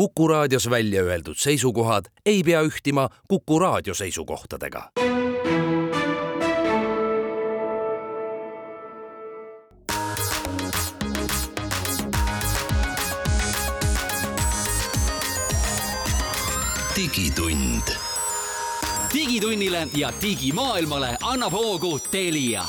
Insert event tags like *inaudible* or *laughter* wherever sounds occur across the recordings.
Kuku raadios välja öeldud seisukohad ei pea ühtima Kuku raadio seisukohtadega. digitund. digitunnile ja digimaailmale annab hoogu Telia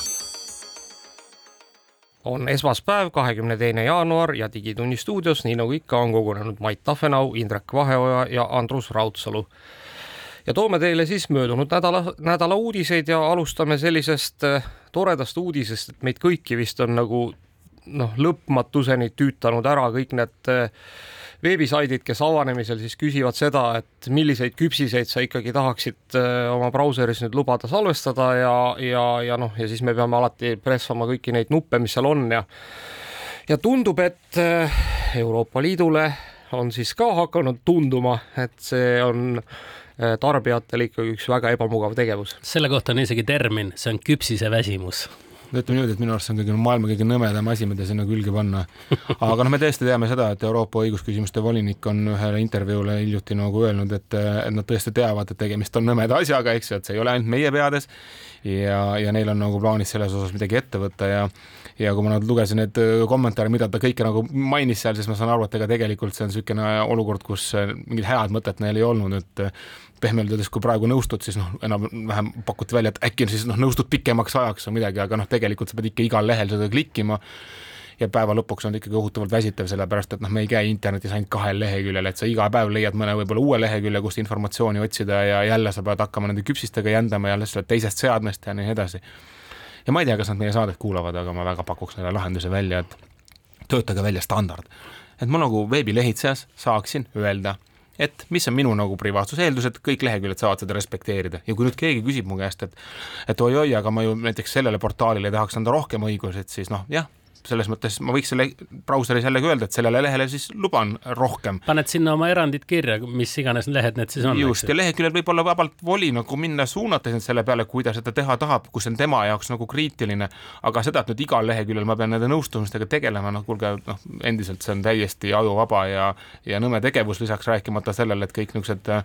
on esmaspäev, kahekümne teine jaanuar ja Digitunni stuudios, nii nagu ikka, on kogunenud Mait Tafenau, Indrek Vaheoja ja Andrus Raudsalu. ja toome teile siis möödunud nädala, nädala uudiseid ja alustame sellisest äh, toredast uudisest, et meid kõiki vist on nagu noh, lõpmatuseni tüütanud ära kõik need äh, veebisaidid, kes avanemisel siis küsivad seda, et milliseid küpsiseid sa ikkagi tahaksid äh, oma brauseris nüüd lubada salvestada ja, ja, ja noh, ja siis me peame alati pressama kõiki neid nuppe, mis seal on ja ja tundub, et äh, Euroopa Liidule on siis ka hakanud tunduma, et see on äh, tarbijatel ikkagi üks väga ebamugav tegevus. selle kohta on isegi termin, see on küpsiseväsimus no ütleme niimoodi, et minu arust see on kõige maailma kõige nõmedam asi, mida sinna külge panna. aga noh, me tõesti teame seda, et Euroopa õigusküsimuste volinik on ühele intervjuule hiljuti nagu öelnud, et, et nad tõesti teavad, et tegemist on nõmeda asjaga, eks ju, et see ei ole ainult meie peades ja, ja neil on nagu plaanis selles osas midagi ette võtta ja ja kui ma nüüd lugesin neid kommentaare, mida ta kõike nagu mainis seal, siis ma saan aru, et ega tegelikult see on niisugune olukord, kus mingit head mõtet neil ei olnud, et pehmelt öeldes, kui praegu nõustud, siis noh, enam-vähem pakuti välja, et äkki siis noh, nõustud pikemaks ajaks või midagi, aga noh, tegelikult sa pead ikka igal lehel seda klikkima ja päeva lõpuks on ikkagi kohutavalt väsitav, sellepärast et noh, me ei käi internetis ainult kahel leheküljel, et sa iga päev leiad mõne võib-olla uue lehekülje, kust informatsiooni otsida ja jälle sa pead hakkama nende küpsistega jändama jälle sellest teisest seadmest ja nii edasi. Ja ma ei tea, kas nad meie saadet kuulavad, aga ma väga pakuks neile lahenduse välja, et töötage välja standard. et ma nagu veebilehitsejas saaksin öelda et mis on minu nagu privaatsuse eeldused, kõik leheküljed saavad seda respekteerida ja kui nüüd keegi küsib mu käest, et et oi-oi, aga ma ju näiteks sellele portaalile tahaks anda rohkem õigusi, et siis noh, jah selles mõttes ma võiks selle brauseris jällegi öelda, et sellele lehele siis luban rohkem. paned sinna oma erandid kirja, mis iganes lehed need siis on. just, ja leheküljel võib olla vabalt voli nagu minna suunata sind selle peale, kui ta seda teha tahab, kus on tema jaoks nagu kriitiline. aga seda, et nüüd igal leheküljel ma pean nende nõustumistega tegelema, noh kuulge, noh endiselt see on täiesti ajuvaba ja, ja nõme tegevus, lisaks rääkimata sellele, et kõik niisugused äh,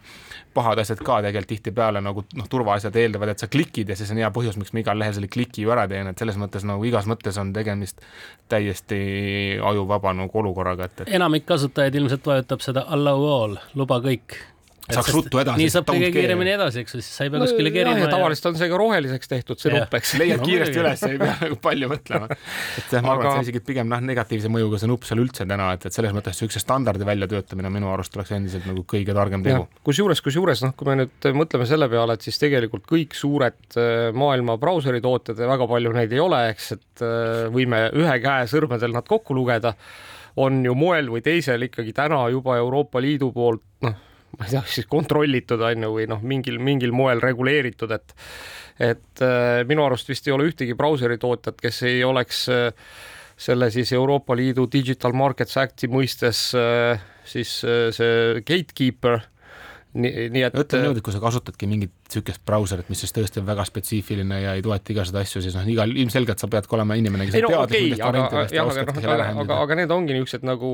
pahad asjad ka tegelikult tihtipeale nagu noh, turvaasjad eeldavad, et sa klikid ja siis on hea põhjus, miks ma igal lehel selle kliki ju ära teen, et selles mõttes nagu igas mõttes on tegemist täiesti ajuvaba nagu olukorraga, et, et. enamik kasutajaid ilmselt vajutab seda allow all, luba kõik saaks ruttu edasi. nii saab kõige kiiremini edasi, eks ju, siis sa ei pea no, kuskile kerima. ja tavaliselt on see ka roheliseks tehtud, see nupp, eks. *laughs* leiad no, kiiresti üles, ei pea nagu palju mõtlema. *laughs* et ma arvan, et see isegi pigem noh, negatiivse mõjuga see nupp seal üldse täna, et, et selles mõttes niisuguse standardi väljatöötamine minu arust oleks endiselt nagu kõige targem tegu. kusjuures, kusjuures noh, kui me nüüd mõtleme selle peale, et siis tegelikult kõik suured äh, maailma brauseritootjad ja väga palju neid ei ole, eks, et äh, võime ühe käe sõrmedel nad kokku lugeda on ju moel või teisel ikkagi täna juba Euroopa Liidu poolt noh, ma ei tea, siis kontrollitud on ju või noh, mingil, mingil moel reguleeritud, et et äh, minu arust vist ei ole ühtegi brauseri tootjat, kes ei oleks äh, selle siis Euroopa Liidu Digital Markets Acti mõistes äh, siis see gatekeeper nii, nii et. ütleme niimoodi, et kui sa kasutadki mingit niisugust brauserit, mis siis tõesti on väga spetsiifiline ja ei toeta igasuguseid asju, siis noh, igal, ilmselgelt sa pead ka olema inimene, kes ei, no, teadlik okay, nendest variantidest ja oskad no, selle lahendada. aga, aga need ongi niisugused nagu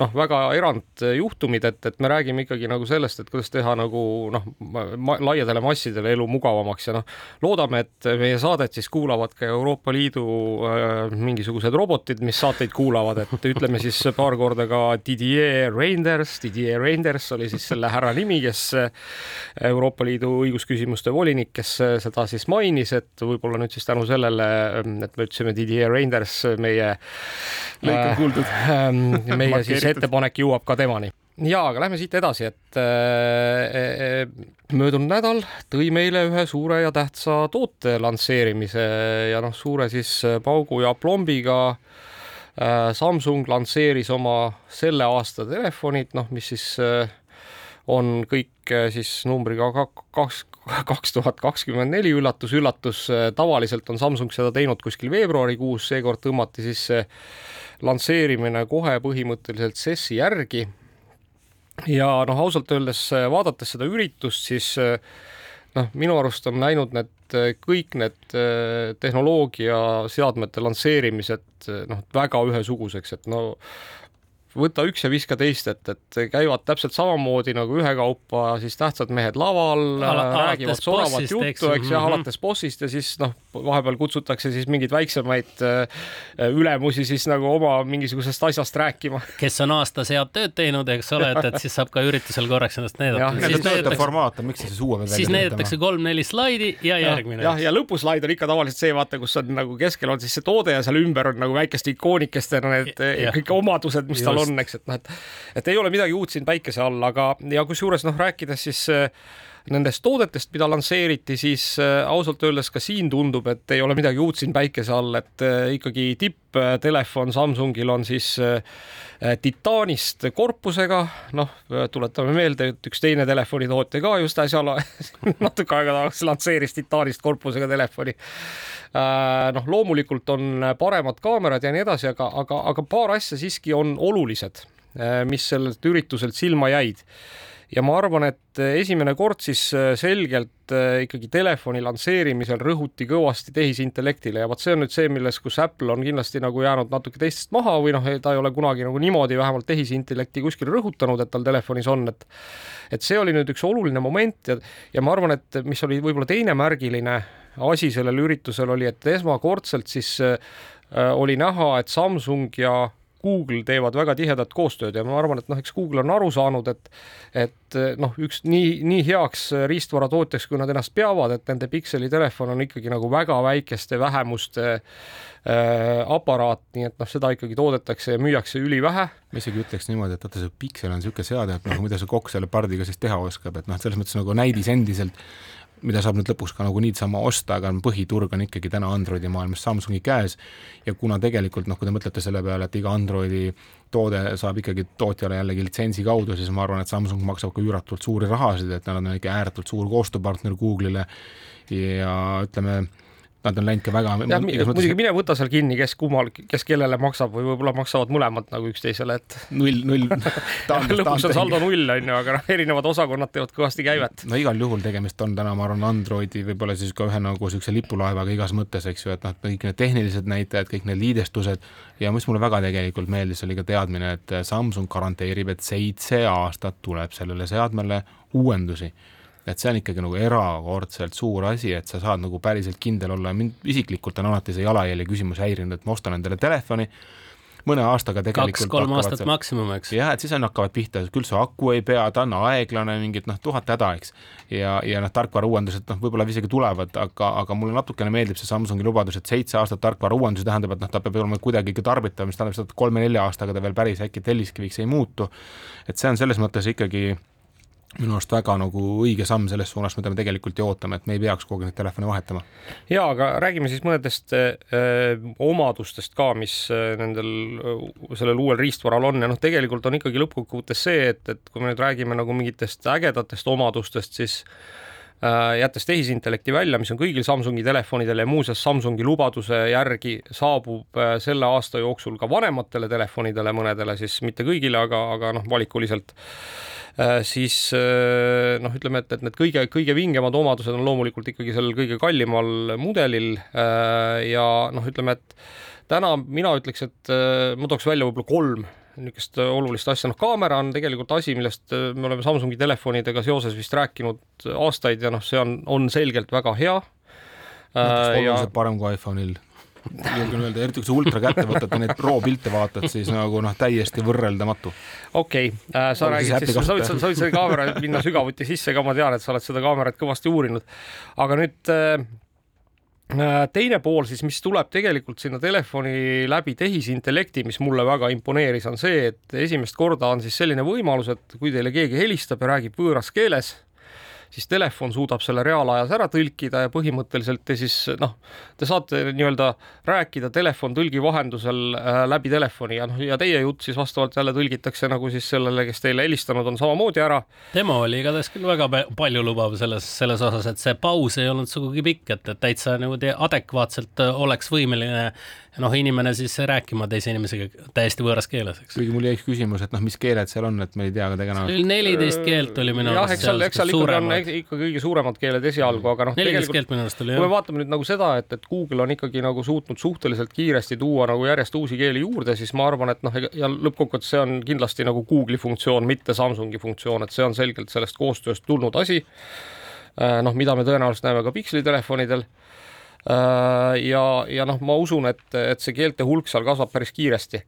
noh, väga erandjuhtumid, et, et me räägime ikkagi nagu sellest, et kuidas teha nagu noh ma,, laiadele massidele elu mugavamaks ja noh, loodame, et meie saadet siis kuulavad ka Euroopa Liidu äh, mingisugused robotid, mis saateid kuulavad, et ütleme siis paar korda ka Didier Reinders, Didier Reinders oli siis selle härra nimi, kes Euroopa Liidu õigusküsimuste volinik, kes äh, seda siis mainis, et võib-olla nüüd siis tänu sellele, ähm, et me ütlesime Didier Reinders, meie lõik on kuuldud. äh,, meie *laughs* siis ettepanek jõuab ka temani. Ja, aga lähme siit edasi, et äh, äh, möödunud nädal tõi meile ühe suure ja tähtsa toote lansseerimise ja noh, suure siis paugu ja plombiga äh, Samsung lansseeris oma selle aasta telefonid, noh, mis siis äh, on kõik eh, siis numbriga kaks, kaks tuhat kakskümmend neli, üllatus, üllatus, eh, tavaliselt on Samsung seda teinud kuskil veebruarikuus, seekord tõmmati siis see lansseerimine kohe põhimõtteliselt SES-i järgi. ja noh, ausalt öeldes eh, vaadates seda üritust, siis noh, minu arust on läinud need kõik need tehnoloogiaseadmete lansseerimised noh, väga ühesuguseks, et no võta üks ja viska teist, et, et käivad täpselt samamoodi nagu ühekaupa siis tähtsad mehed laval, räägivad soravat juttu, eks ju mm -hmm., alates bossist ja siis noh, vahepeal kutsutakse siis mingeid väiksemaid äh, ülemusi siis nagu oma mingisugusest asjast rääkima. kes on aastas head tööd teinud, eks ole, et, et siis saab ka üritusel korraks ennast näidata. siis näidatakse formaat on, miks sa siis uue veel siis näidatakse kolm-neli slaidi ja järgmine. jah, ja lõpuslaid on ikka tavaliselt see, vaata, kus on nagu keskel on siis see toode ja seal ümber on nagu väikeste ikoonikestena need ja. kõik omadused, mis Just. tal on, eks, et noh, et et ei ole midagi uut siin päikese all, aga ja kusjuures noh, rääkides siis äh, nendest toodetest, mida lansseeriti, siis äh, ausalt öeldes ka siin tundub, et ei ole midagi uut siin päikese all, et äh, ikkagi tipptelefon Samsungil on siis äh, titaanist korpusega, noh, tuletame meelde, et üks teine telefonitootja ka just äsja *laughs* natuke aega tagasi lansseeris titaanist korpusega telefoni. noh, loomulikult on paremad kaamerad ja nii edasi, aga, aga, aga paar asja siiski on olulised, mis sellelt ürituselt silma jäid ja ma arvan, et esimene kord siis äh, selgelt äh, ikkagi telefoni lansseerimisel rõhuti kõvasti tehisintellektile ja vot see on nüüd see, milles, kus Apple on kindlasti nagu jäänud natuke teistest maha või noh, ta ei ole kunagi nagu niimoodi vähemalt tehisintellekti kuskil rõhutanud, et tal telefonis on, et et see oli nüüd üks oluline moment ja, ja ma arvan, et mis oli võib-olla teine märgiline asi sellel üritusel oli, et esmakordselt siis äh, oli näha, et Samsung ja Google teevad väga tihedat koostööd ja ma arvan, et noh, eks Google on aru saanud, et et noh, üks nii, nii heaks riistvaratootjaks, kui nad ennast peavad, et nende pikseli telefon on ikkagi nagu väga väikeste vähemuste äh, aparaat, nii et noh, seda ikkagi toodetakse ja müüakse ülivähe. ma isegi ütleks niimoodi, et vaata, see piksel on niisugune seade, et noh, mida see kokk selle pardiga siis teha oskab, et noh, selles mõttes nagu näidis endiselt mida saab nüüd lõpuks ka nagu niisama osta, aga põhiturg on ikkagi täna Androidi maailmas Samsungi käes. ja kuna tegelikult noh, kui te mõtlete selle peale, et iga Androidi toode saab ikkagi tootjale jällegi litsentsi kaudu, siis ma arvan, et Samsung maksab ka üüratult suuri rahasid, et nad on ikka ääretult suur koostööpartner Google'ile ja ütleme nad on läinud ka väga. muidugi mine võta seal kinni, kes kummal, kes kellele maksab või võib-olla maksavad mõlemad nagu üksteisele, et. null, null *laughs* lõpuks on saldo null on ju, aga noh, erinevad osakonnad teevad kõvasti käivet. no igal juhul tegemist on täna, ma arvan, Androidi võib-olla siis ka ühe nagu siukse lipulaevaga igas mõttes, eks ju, et noh, kõik need tehnilised näitajad, kõik need liidestused ja mis mulle väga tegelikult meeldis, oli ka teadmine, et Samsung garanteerib, et seitse aastat tuleb sellele seadmele uuendusi et see on ikkagi nagu erakordselt suur asi, et sa saad nagu päriselt kindel olla, mind isiklikult on alati see jalajälje küsimus häirinud, et ma ostan endale telefoni, mõne aastaga tegelikult kaks-kolm aastat see... maksimum, eks. jah, et siis on, hakkavad pihta, küll su aku ei pea, ta on aeglane, mingid noh, tuhat häda, eks. ja, ja noh, tarkvarauuendused noh, võib-olla isegi tulevad, aga, aga mulle natukene meeldib see Samsungi lubadus, et seitse aastat tarkvarauuendusi tähendab, et noh, ta peab olema kuidagi ikka tarbitav, mis tähendab seda, et kolme-nelja aastaga ta veel päris äkki telliskiviks ei muutu. et see on selles mõttes ikkagi minu arust väga nagu õige samm selles suunas, mida me tegelikult ju ootame, et me ei peaks kogu aeg neid telefone vahetama. ja aga räägime siis mõnedest öö, äh, omadustest ka, mis äh, nendel, äh, sellel uuel riistvaral on ja noh, tegelikult on ikkagi lõppkokkuvõttes see, et, et kui me nüüd räägime nagu mingitest ägedatest omadustest, siis jättes tehisintellekti välja, mis on kõigil Samsungi telefonidel ja muuseas Samsungi lubaduse järgi saabub äh, selle aasta jooksul ka vanematele telefonidele, mõnedele siis mitte kõigile, aga, aga noh, valikuliselt Äh, siis äh, noh, ütleme, et, et need kõige, kõige vingemad omadused on loomulikult ikkagi sellel kõige kallimal mudelil äh, ja noh, ütleme, et täna mina ütleks, et ma tooks välja võib-olla kolm niisugust olulist asja, noh, kaamera on tegelikult asi, millest me oleme Samsungi telefonidega seoses vist rääkinud aastaid ja noh, see on, on selgelt väga hea. oluliselt ja... parem kui iPhone'il julgen öelda, eriti kui sa ultra kätte võtad ja neid pro-pilte vaatad, siis nagu noh, täiesti võrreldamatu. okei okay. äh,, sa räägid siis, sa võid, sa võid selle kaamera minna sügavuti sisse ka, ma tean, et sa oled seda kaamerat kõvasti uurinud. aga nüüd äh, äh, teine pool siis, mis tuleb tegelikult sinna telefoni läbi tehisintellekti, mis mulle väga imponeeris, on see, et esimest korda on siis selline võimalus, et kui teile keegi helistab ja räägib võõras keeles siis telefon suudab selle reaalajas ära tõlkida ja põhimõtteliselt te siis noh, te saate nii-öelda rääkida telefontõlgi vahendusel äh, läbi telefoni ja noh, ja teie jutt siis vastavalt jälle tõlgitakse nagu siis sellele, kes teile helistanud on, samamoodi ära. demo oli igatahes küll väga paljulubav selles, selles osas, et see paus ei olnud sugugi pikk, et, et täitsa niimoodi adekvaatselt äh, oleks võimeline noh, inimene siis rääkima teise inimesega täiesti võõras keeles, eks. kuigi mul jäi üks küsimus, et noh, mis keeled seal on, et me ei tea ka tegelikult. neliteist keelt oli minu arust. eks seal, eks seal ikkagi kõige suuremad keeled esialgu, aga noh, neliteist keelt minu arust oli kui me vaatame nüüd nagu seda, et, et Google on ikkagi nagu suutnud suhteliselt kiiresti tuua nagu järjest uusi keeli juurde, siis ma arvan, et noh, ja lõppkokkuvõttes see on kindlasti nagu Google'i funktsioon, mitte Samsungi funktsioon, et see on selgelt sellest koostööst tulnud asi. noh, mida me tõenäoliselt näeme ka Pixeli telefonidel ja, ja noh, ma usun, et, et see keelte hulk seal kasvab päris kiiresti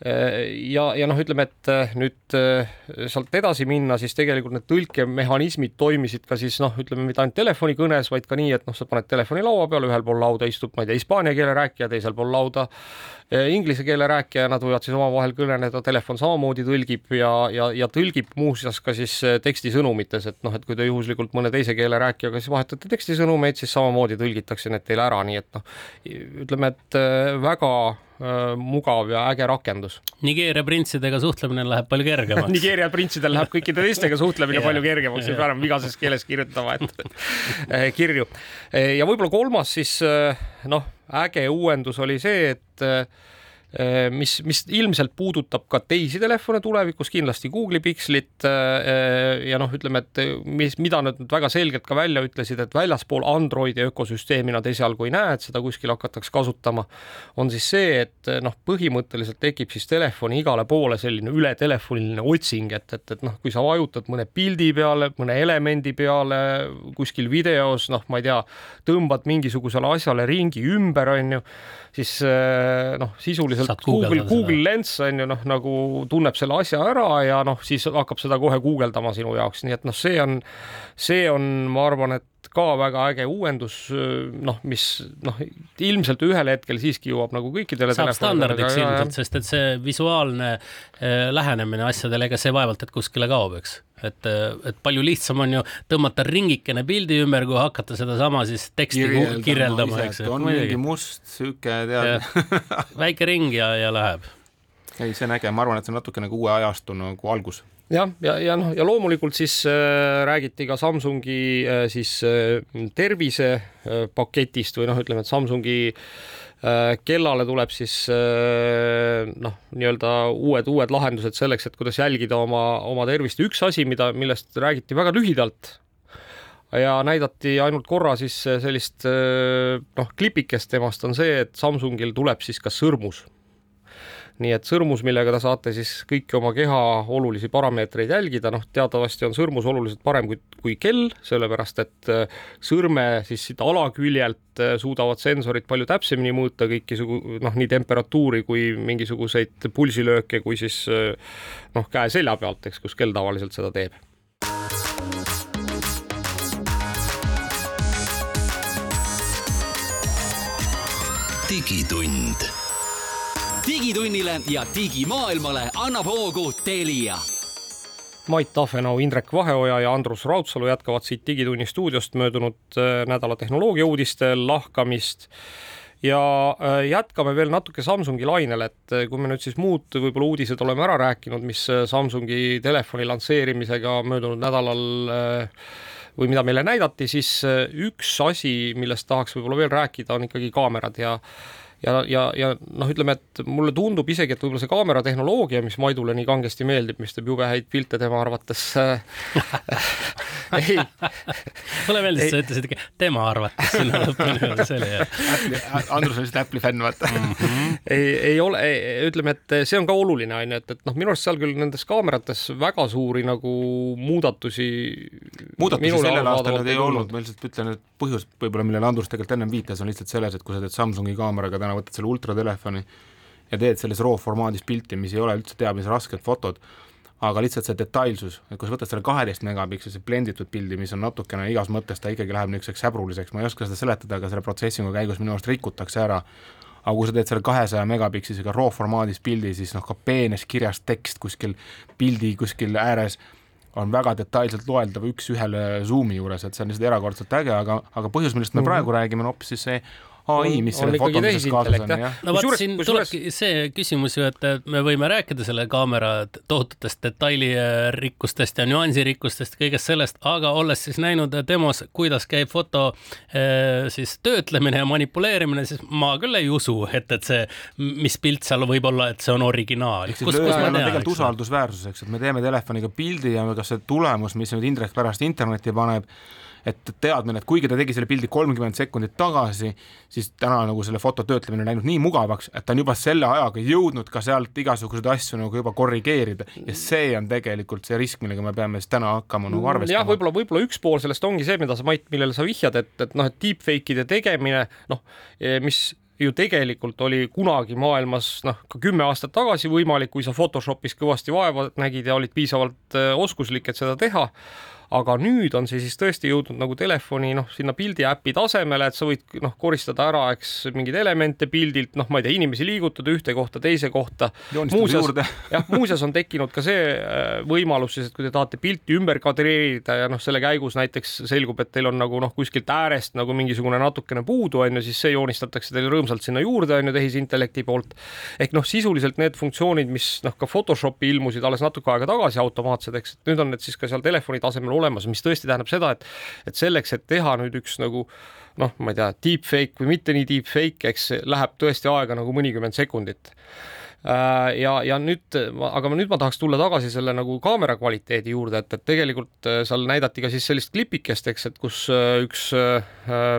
ja, ja noh, ütleme, et äh, nüüd äh, sealt edasi minna, siis tegelikult need tõlkemehhanismid toimisid ka siis noh, ütleme mitte ainult telefonikõnes, vaid ka nii, et noh, sa paned telefoni laua peale, ühel pool lauda istub, ma ei tea, hispaania keele rääkija, teisel pool lauda äh, inglise keele rääkija, nad võivad siis omavahel kõneleda, telefon samamoodi tõlgib ja, ja, ja tõlgib muuseas ka siis tekstisõnumites, et noh, et kui te juhuslikult mõne teise keele rääkijaga siis vahetate tekstisõnumeid, siis samamoodi tõlgitakse need teile ära, nii et noh, ütleme, et väga Äh, mugav ja äge rakendus. Nigeeria printsidega suhtlemine läheb palju kergemaks *laughs* Nigeeria printsidel läheb kõikide teistega suhtlemine yeah. palju kergemaks, ei pea enam vigases keeles kirjutama, et äh, kirju. ja võib-olla kolmas siis äh, noh, äge uuendus oli see, et Äh, mis, mis ilmselt puudutab ka teisi telefone tulevikus, kindlasti Google'i Pixelit äh, ja noh, ütleme, et mis, mida nad nüüd väga selgelt ka välja ütlesid, et väljaspool Androidi ökosüsteemi nad esialgu ei näe, et seda kuskil hakatakse kasutama, on siis see, et noh, põhimõtteliselt tekib siis telefoni igale poole selline ületelefoniline otsing, et, et, et noh, kui sa vajutad mõne pildi peale, mõne elemendi peale kuskil videos, noh, ma ei tea, tõmbad mingisugusele asjale ringi ümber, on ju siis noh, sisuliselt Google, Google Lens on ju noh, nagu tunneb selle asja ära ja noh, siis hakkab seda kohe guugeldama sinu jaoks, nii et noh, see on, see on, ma arvan, et ka väga äge uuendus, noh, mis noh, ilmselt ühel hetkel siiski jõuab nagu kõikidele saab standardiks ilmselt, sest et see visuaalne äh, lähenemine asjadele, ega see vaevalt, et kuskile kaob, eks et, et palju lihtsam on ju tõmmata ringikene pildi ümber, kui hakata sedasama siis teksti kirjeldama, kirjeldama, eks. on mingi must sihuke tead. väike ring ja, ja läheb. ei, see on äge, ma arvan, et see on natuke nagu uue ajastu nagu algus jah, ja, ja, noh, ja loomulikult siis äh, räägiti ka Samsungi äh, siis äh, tervisepaketist äh, või noh, ütleme, et Samsungi äh, kellale tuleb siis äh, noh, nii-öelda uued, uued lahendused selleks, et kuidas jälgida oma, oma tervist. üks asi, mida, millest räägiti väga lühidalt ja näidati ainult korra siis sellist äh, noh, klipikest temast on see, et Samsungil tuleb siis ka sõrmus nii et sõrmus, millega te saate siis kõiki oma keha olulisi parameetreid jälgida, noh, teatavasti on sõrmus oluliselt parem kui, kui kell, sellepärast et äh, sõrme siis siit alaküljelt äh, suudavad sensorid palju täpsemini mõõta kõikisugu noh, nii temperatuuri kui mingisuguseid pulsilööke, kui siis äh, noh, käe selja pealt, eks, kus kell tavaliselt seda teeb. Digitund digitunnile ja digimaailmale annab hoogu Telia. Mait Tafenau, Indrek Vaheoja ja Andrus Raudsalu jätkavad siit Digitunni stuudiost möödunud äh, nädala tehnoloogiauudiste lahkamist ja äh, jätkame veel natuke Samsungi lainel, et äh, kui me nüüd siis muud võib-olla uudised oleme ära rääkinud, mis Samsungi telefoni lansseerimisega möödunud nädalal või mida meile näidati, siis üks asi, millest tahaks võib-olla veel rääkida, on ikkagi kaamerad ja ja, ja, ja noh, ütleme, et mulle tundub isegi, et võib-olla see kaamera tehnoloogia, mis Maidule nii kangesti meeldib, mis teeb jube häid pilte tema arvates äh, *laughs* ei. mulle meeldis, et sa ütlesid tema arvates sinna lõpuni, see oli hea. Andrus on lihtsalt Apple'i fänn, vaata mm. -hmm. ei, ei ole, ütleme, et see on ka oluline, on ju, et, et noh, minu arust seal küll nendes kaamerates väga suuri nagu muudatusi. muudatusi sellel aastal nad ei olnud, ma lihtsalt ütlen, et põhjus võib-olla, millele Andrus tegelikult ennem viitas, on lihtsalt selles, et kui sa teed Samsungi kaameraga täna täna võtad selle ultratelefoni ja teed selles RAW formaadis pilti, mis ei ole üldse teab mis rasked fotod, aga lihtsalt see detailsus, et kui sa võtad selle kaheteist megapikselise blenditud pildi, mis on natukene igas mõttes, ta ikkagi läheb niisuguseks häbruliseks, ma ei oska seda seletada, aga selle protsessingu käigus minu arust rikutakse ära, aga kui sa teed selle kahesaja megapikselisega RAW formaadis pildi, siis noh, ka peenes kirjas tekst kuskil pildi kuskil ääres on väga detailselt loeldav üks-ühele Zoomi juures, et see on lihtsalt erakordselt äge, aga, aga põhjus, millest me mm -hmm. praegu räägime, on hoopis siis see ai, mis on selle ikkagi fotonduses kaasas on, jah. no vot siin tulebki see küsimus ju, et et me võime rääkida selle kaamera tohututest detailirikkustest ja nüansirikkustest, kõigest sellest, aga olles siis näinud demos, kuidas käib foto eh, siis töötlemine ja manipuleerimine, siis ma küll ei usu, et, et see, mis pilt seal võib olla, et see on originaal. siis tegelikult usaldusväärsus, eks, et me teeme telefoniga pildi ja kas see tulemus, mis nüüd Indrek pärast internetti paneb, et teadmine, et kuigi ta tegi selle pildi kolmkümmend sekundit tagasi, siis täna nagu selle foto töötlemine on läinud nii mugavaks, et ta on juba selle ajaga jõudnud ka sealt igasuguseid asju nagu juba korrigeerida ja see on tegelikult see risk, millega me peame siis täna hakkama nagu jah, arvestama. võib-olla, võib-olla üks pool sellest ongi see, mida sa, Mait, millele sa vihjad, et, et noh, et deepfake'ide tegemine, noh, mis ju tegelikult oli kunagi maailmas noh, ka kümme aastat tagasi võimalik, kui sa Photoshopis kõvasti vaeva nägid ja olid piisavalt äh, oskuslik, et seda teha aga nüüd on see siis tõesti jõudnud nagu telefoni noh, sinna pildi äpi tasemele, et sa võid noh, koristada ära, eks mingeid elemente pildilt, noh, ma ei tea, inimesi liigutada ühte kohta teise kohta. *laughs* jah, muuseas on tekkinud ka see äh, võimalus siis, et kui te tahate pilti ümber kadreerida ja noh, selle käigus näiteks selgub, et teil on nagu noh, kuskilt äärest nagu mingisugune natukene puudu on ju, siis see joonistatakse teile rõõmsalt sinna juurde on ju tehisintellekti poolt. ehk noh, sisuliselt need funktsioonid, mis noh, ka Photoshopi ilmusid alles natuke aega tagasi automaatsed, eks, et nüüd on need siis ka seal telefoni tasemel olemas, mis tõesti tähendab seda, et et selleks, et teha nüüd üks nagu noh, ma ei tea, deepfake või mitte nii deepfake, eks läheb tõesti aega nagu mõnikümmend sekundit ja, ja nüüd, aga ma nüüd ma tahaks tulla tagasi selle nagu kaamera kvaliteedi juurde, et, et tegelikult äh, seal näidati ka siis sellist klipikest, eks, et kus äh, üks äh,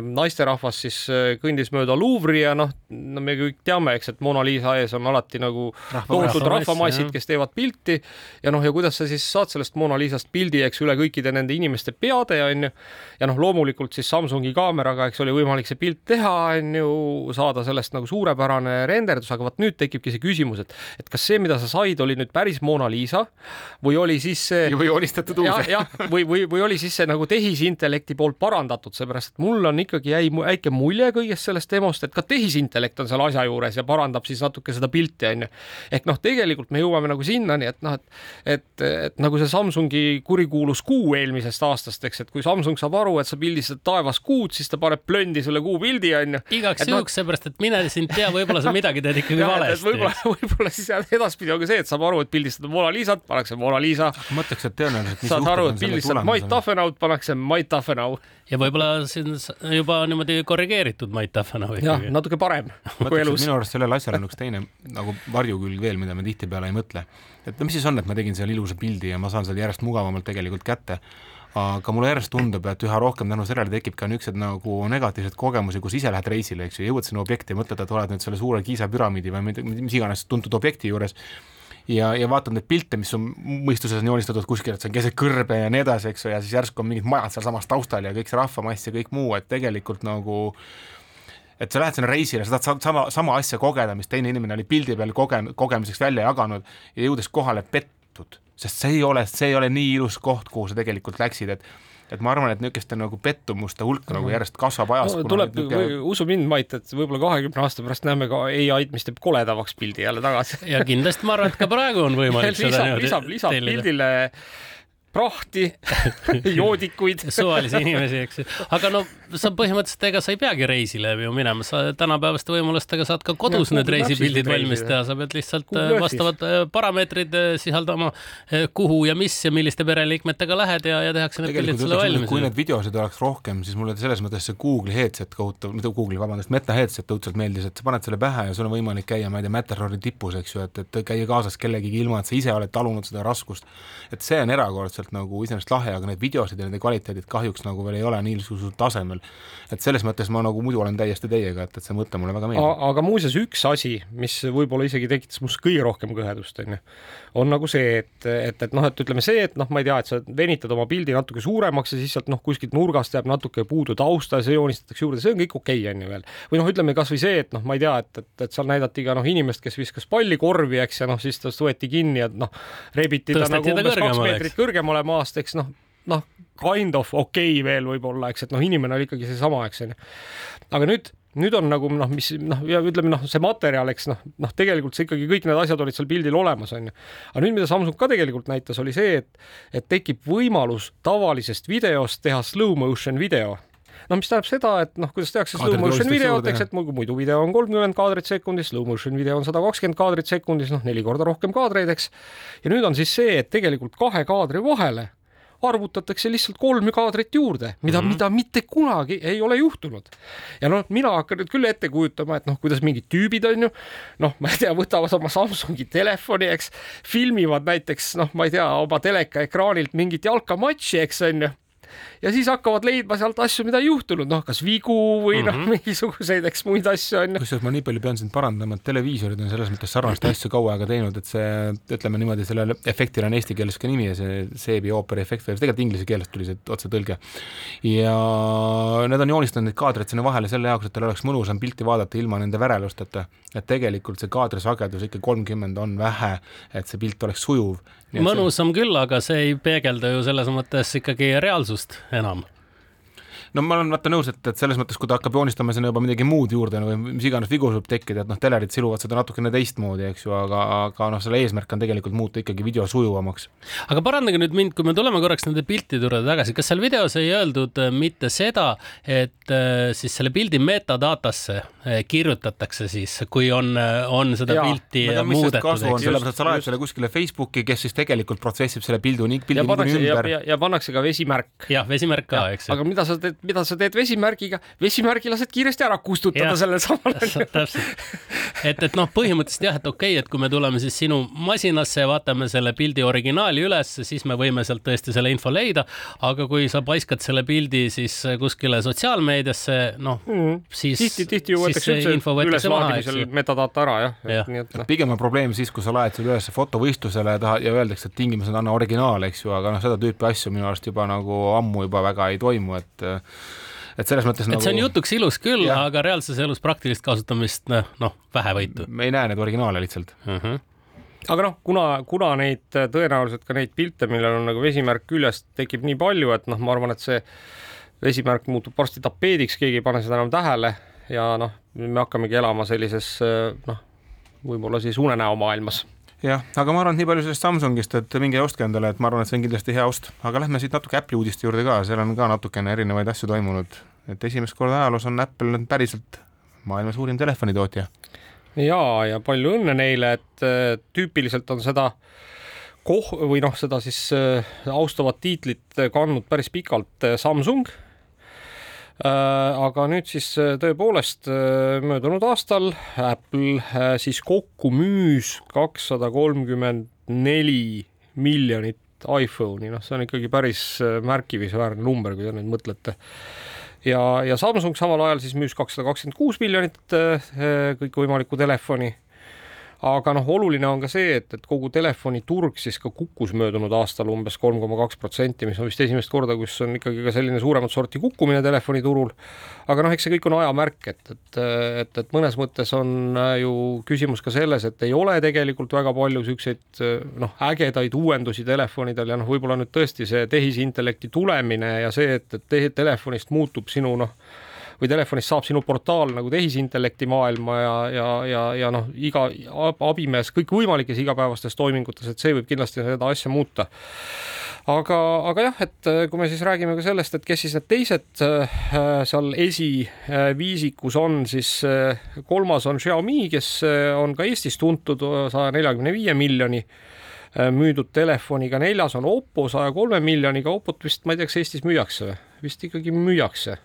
naisterahvas siis äh, kõndis mööda Louvre'i ja noh, no me kõik teame, eks, et Mona Lisa ees on alati nagu tohutud Rahvamass, rahvamassid, kes teevad pilti. Ja noh, ja kuidas sa siis saad sellest Mona Lisast pildi, eks üle kõikide nende inimeste peade on ju. ja noh, loomulikult siis Samsungi kaameraga, eks oli võimalik see pilt teha, on ju, saada sellest nagu suurepärane renderdus, aga vot nüüd tekibki see küsimus, et, et kas see, mida sa said, oli nüüd päris Mona Lisa või oli siis see või joonistatud uus jah, või, või, või oli siis see nagu tehisintellekti poolt parandatud, seepärast et mul on ikkagi jäi väike mulje kõigest sellest demost, et ka tehisintellekt on seal asja juures ja parandab siis natuke seda pilti, onju. ehk noh, tegelikult me jõuame nagu sinnani, et noh, et, et, et nagu see Samsungi kurikuulus kuu eelmisest aastast, eks, et kui Samsung saab aru, et sa pildistad taevas kuud, siis ta paneb plöndi sulle kuu pildi, onju. igaks Et noh- juhuks, seepärast et mine sind tea, võib-olla sa midagi teed ikkagi *laughs* valesti. võib-olla, võib-olla siis edaspidi on ka see, et saab aru, et pildistada Mona Lisat, pannakse Mona Lisa, mõtleks, et tõenäoliselt. saad aru, et pildistad Mait. Tafenaut, pannakse Mait Tafenau. ja võib-olla siin juba niimoodi korrigeeritud Mait Tafenau jah, natuke parem kui elus. minu arust sellel asjal on üks teine nagu varjukülg veel, mida me tihtipeale ei mõtle. et no mis siis on, et ma tegin seal ilusa pildi ja ma saan selle järjest mugavamalt tegelikult kätte aga mulle järjest tundub, et üha rohkem tänu sellele tekib ka niisuguseid nagu negatiivseid kogemusi, kus ise lähed reisile, eks ju, jõuad sinna objekti ja mõtled, et oled nüüd selle suure Kiisa püramiidi või mis iganes tuntud objekti juures ja, ja vaatad neid pilte, mis on mõistuses on joonistatud kuskil, et see on keset kõrbe ja nii edasi, eks ju, ja siis järsku on mingid majad sealsamas taustal ja kõik see rahvamass ja kõik muu, et tegelikult nagu et sa lähed sinna reisile, sa tahad sa- sama, sama asja kogeda, mis teine inimene oli pildi peal koge-, kogemiseks välja jaganud ja jõudes kohale pettud, sest see ei ole, see ei ole nii ilus koht, kuhu sa tegelikult läksid, et et ma arvan, et niisuguste nagu pettumuste hulk nagu järjest kasvab ajas no,. tuleb, usu mind, Mait, et võib-olla kahekümne aasta pärast näeme ka ai-d, mis teeb koledamaks pildi jälle tagasi. ja kindlasti ma arvan, et ka praegu on võimalik *laughs* seda lisab, lisab, lisab pildile prahti, *laughs* joodikuid. suvalisi inimesi, eks ju. aga no sa põhimõtteliselt, ega sa ei peagi reisile ju minema, sa tänapäevaste võimalustega saad ka kodus Ja need reisipildid valmis teha, sa pead lihtsalt äh, vastavad äh, parameetrid äh, sisaldama, kuhu ja mis ja milliste pereliikmetega lähed ja, ja tehakse need pildid sulle ütleks, kui valmis. need videosid oleks rohkem, siis mulle selles mõttes see Google'i headset kohutav, mitte Google'i, vabandust, Meta headset õudselt meeldis, et sa paned selle pähe ja sul on võimalik käia, ma ei tea, Matterhorni tipus, eks ju, et, et käia kaasas kellegagi ilma, et sa ise oled talunud seda raskust. et see on erakordselt nagu iseenesest lahe, aga need videosid ja nende kvaliteedid kahjuks nagu veel ei ole niisugusel tasemel. et selles mõttes ma nagu muidu olen täiesti teiega, et, et see mõte mulle väga meeldib. aga muuseas üks asi, mis võib-olla isegi tekitas must kõige rohkem kõhedust, onju, on nagu see, et, et, et noh, et ütleme see, et noh, ma ei tea, et sa venitad oma pildi natuke suuremaks ja siis sealt noh, kuskilt nurgast jääb natuke puudu tausta ja see joonistatakse juurde, see on kõik okei okay,, onju veel. või noh, ütleme kasvõi see, et noh, ma ei tea, et, et, et seal näidati ka noh, inimest, kes viskas palli korvi, eks, ja noh, siis tast võeti kinni ja noh, rebiti ta Tõsteti nagu ta umbes kaks meetrit kõrgemale maast, eks noh, noh, kind of okei okay veel võib-olla, eks, et noh, inimene oli ikkagi seesama, eks onju. aga nüüd nüüd on nagu noh, mis noh, ja ütleme noh, see materjal, eks noh, noh, tegelikult see ikkagi kõik need asjad olid seal pildil olemas, onju. aga nüüd, mida Samsung ka tegelikult näitas, oli see, et, et tekib võimalus tavalisest videost teha slow motion video noh, mis tähendab seda, et noh, kuidas tehakse slow motion videot, eks, et muidu video on kolmkümmend kaadrit sekundis, slow motion video on sada kakskümmend kaadrit sekundis, noh, neli korda rohkem kaadreid, eks. ja nüüd on siis see, et tegelikult kahe kaadri vahele arvutatakse lihtsalt kolm kaadrit juurde, mida mm, -hmm. mida mitte kunagi ei ole juhtunud. ja noh, mina hakkan nüüd küll ette kujutama, et noh, kuidas mingid tüübid on ju, noh, ma ei tea, võtavad oma Samsungi telefoni, eks, filmivad näiteks noh, ma ei tea, oma teleka ekraanilt mingit jalkamatši, eks on ju ja siis hakkavad leidma sealt asju, mida ei juhtunud, noh, kas vigu või mm -hmm. noh, mhm. mingisuguseid, eks muid asju on ju. kusjuures ma nii palju pean sind parandama, et televiisorid on selles mõttes sarnaseid asju kaua aega teinud, et see, ütleme niimoodi, sellel efektil on eesti keeles ka nimi ja see seebi ooperi efekt, tegelikult inglise keelest tuli see otsetõlge. ja need on joonistanud neid kaadreid sinna vahele selle jaoks, et teil oleks mõnusam pilti vaadata ilma nende värelusteta. et tegelikult see kaadrisagedus ikka kolmkümmend on vähe, et see pilt oleks sujuv mõnusam küll, aga see ei peegelda ju selles mõttes ikkagi reaalsust enam no ma olen vaata nõus, et, et selles mõttes, kui ta hakkab joonistama sinna juba midagi muud juurde või mis iganes vigu võib tekkida, et noh, telerid siluvad seda natukene teistmoodi, eks ju, aga, aga noh, selle eesmärk on tegelikult muuta ikkagi video sujuvamaks. aga parandage nüüd mind, kui me tuleme korraks nende piltide juurde tagasi, kas seal videos ei öeldud äh, mitte seda, et äh, siis selle pildi metadatasse äh, kirjutatakse siis, kui on, on seda ja, pilti muudetud, sellepärast, et sa laed selle kuskile Facebooki, kes siis tegelikult protsessib selle pildi, pildi ja pannakse, ümber. ja, ja pannakse ka vesimärk. jah, vesimärk ka, eks ju. aga mida sa teed mida sa teed vesimärgiga, vesimärgi lased kiiresti ära kustutada sellel samal ajal. täpselt, et, et noh, põhimõtteliselt jah, et okei okay,, et kui me tuleme siis sinu masinasse ja vaatame selle pildi originaali üles, siis me võime sealt tõesti selle info leida, aga kui sa paiskad selle pildi siis kuskile sotsiaalmeediasse, noh mm., siis tihti, tihti ju võetakse üldse üleslaadimisel metadata ära jah ja. pigem on probleem siis, kui sa laed selle üles fotovõistlusele taha ja öeldakse, et tingimused anna originaal, eks ju, aga noh, seda tüüpi asju minu arust juba nagu ammu juba väga ei toimu, et et selles mõttes et nagu. see on jutuks ilus küll, aga reaalses elus praktilist kasutamist noh, noh, vähevõitu. me ei näe neid originaale lihtsalt uh. Mhm. -huh aga noh, kuna, kuna neid tõenäoliselt ka neid pilte, millel on nagu vesimärk küljes, tekib nii palju, et noh, ma arvan, et see vesimärk muutub varsti tapeediks, keegi ei pane seda enam tähele ja noh, me hakkamegi elama sellises noh, võib-olla siis unenäo maailmas jah, aga ma arvan, et nii palju sellest Samsungist, et minge ostke endale, et ma arvan, et see on kindlasti hea ost, aga lähme siit natuke Apple'i uudiste juurde ka, seal on ka natukene erinevaid asju toimunud, et esimest korda ajaloos on Apple nüüd päriselt maailma suurim telefonitootja. ja, ja palju õnne neile, et äh, tüüpiliselt on seda koh- või noh, seda siis äh, austavat tiitlit kandnud päris pikalt äh, Samsung aga nüüd siis äh, tõepoolest äh, möödunud aastal Apple siis kokku müüs kakssada kolmkümmend neli miljonit iPhone'i, noh, see on ikkagi päris märkimisväärne number, kui te nüüd mõtlete. ja, ja Samsung samal ajal siis müüs kakssada kakskümmend kuus miljonit kõikvõimalikku telefoni aga noh, oluline on ka see, et, et kogu telefoniturg siis ka kukkus möödunud aastal umbes kolm koma kaks protsenti, mis on vist esimest korda, kus on ikkagi ka selline suuremat sorti kukkumine telefoniturul. aga noh, eks see kõik on ajamärk, et, et, et, et mõnes mõttes on ju küsimus ka selles, et ei ole tegelikult väga palju niisuguseid noh, ägedaid uuendusi telefonidel ja noh, võib-olla nüüd tõesti see tehisintellekti tulemine ja see, et, et telefonist muutub sinu noh, või telefonist saab sinu portaal nagu tehisintellekti maailma ja, ja, ja, ja noh, iga abimees kõikvõimalikes igapäevastes toimingutes, et see võib kindlasti seda asja muuta. Aga, aga jah, et äh, kui me siis räägime ka sellest, et kes siis need teised äh, seal esiviisikus on, siis äh, kolmas on Xiaomi, kes on ka Eestis tuntud saja neljakümne viie miljoni müüdud telefoniga, neljas on Oppo saja kolme miljoniga, Oppot vist ma ei tea, kas Eestis müüakse või? vist ikkagi müüakse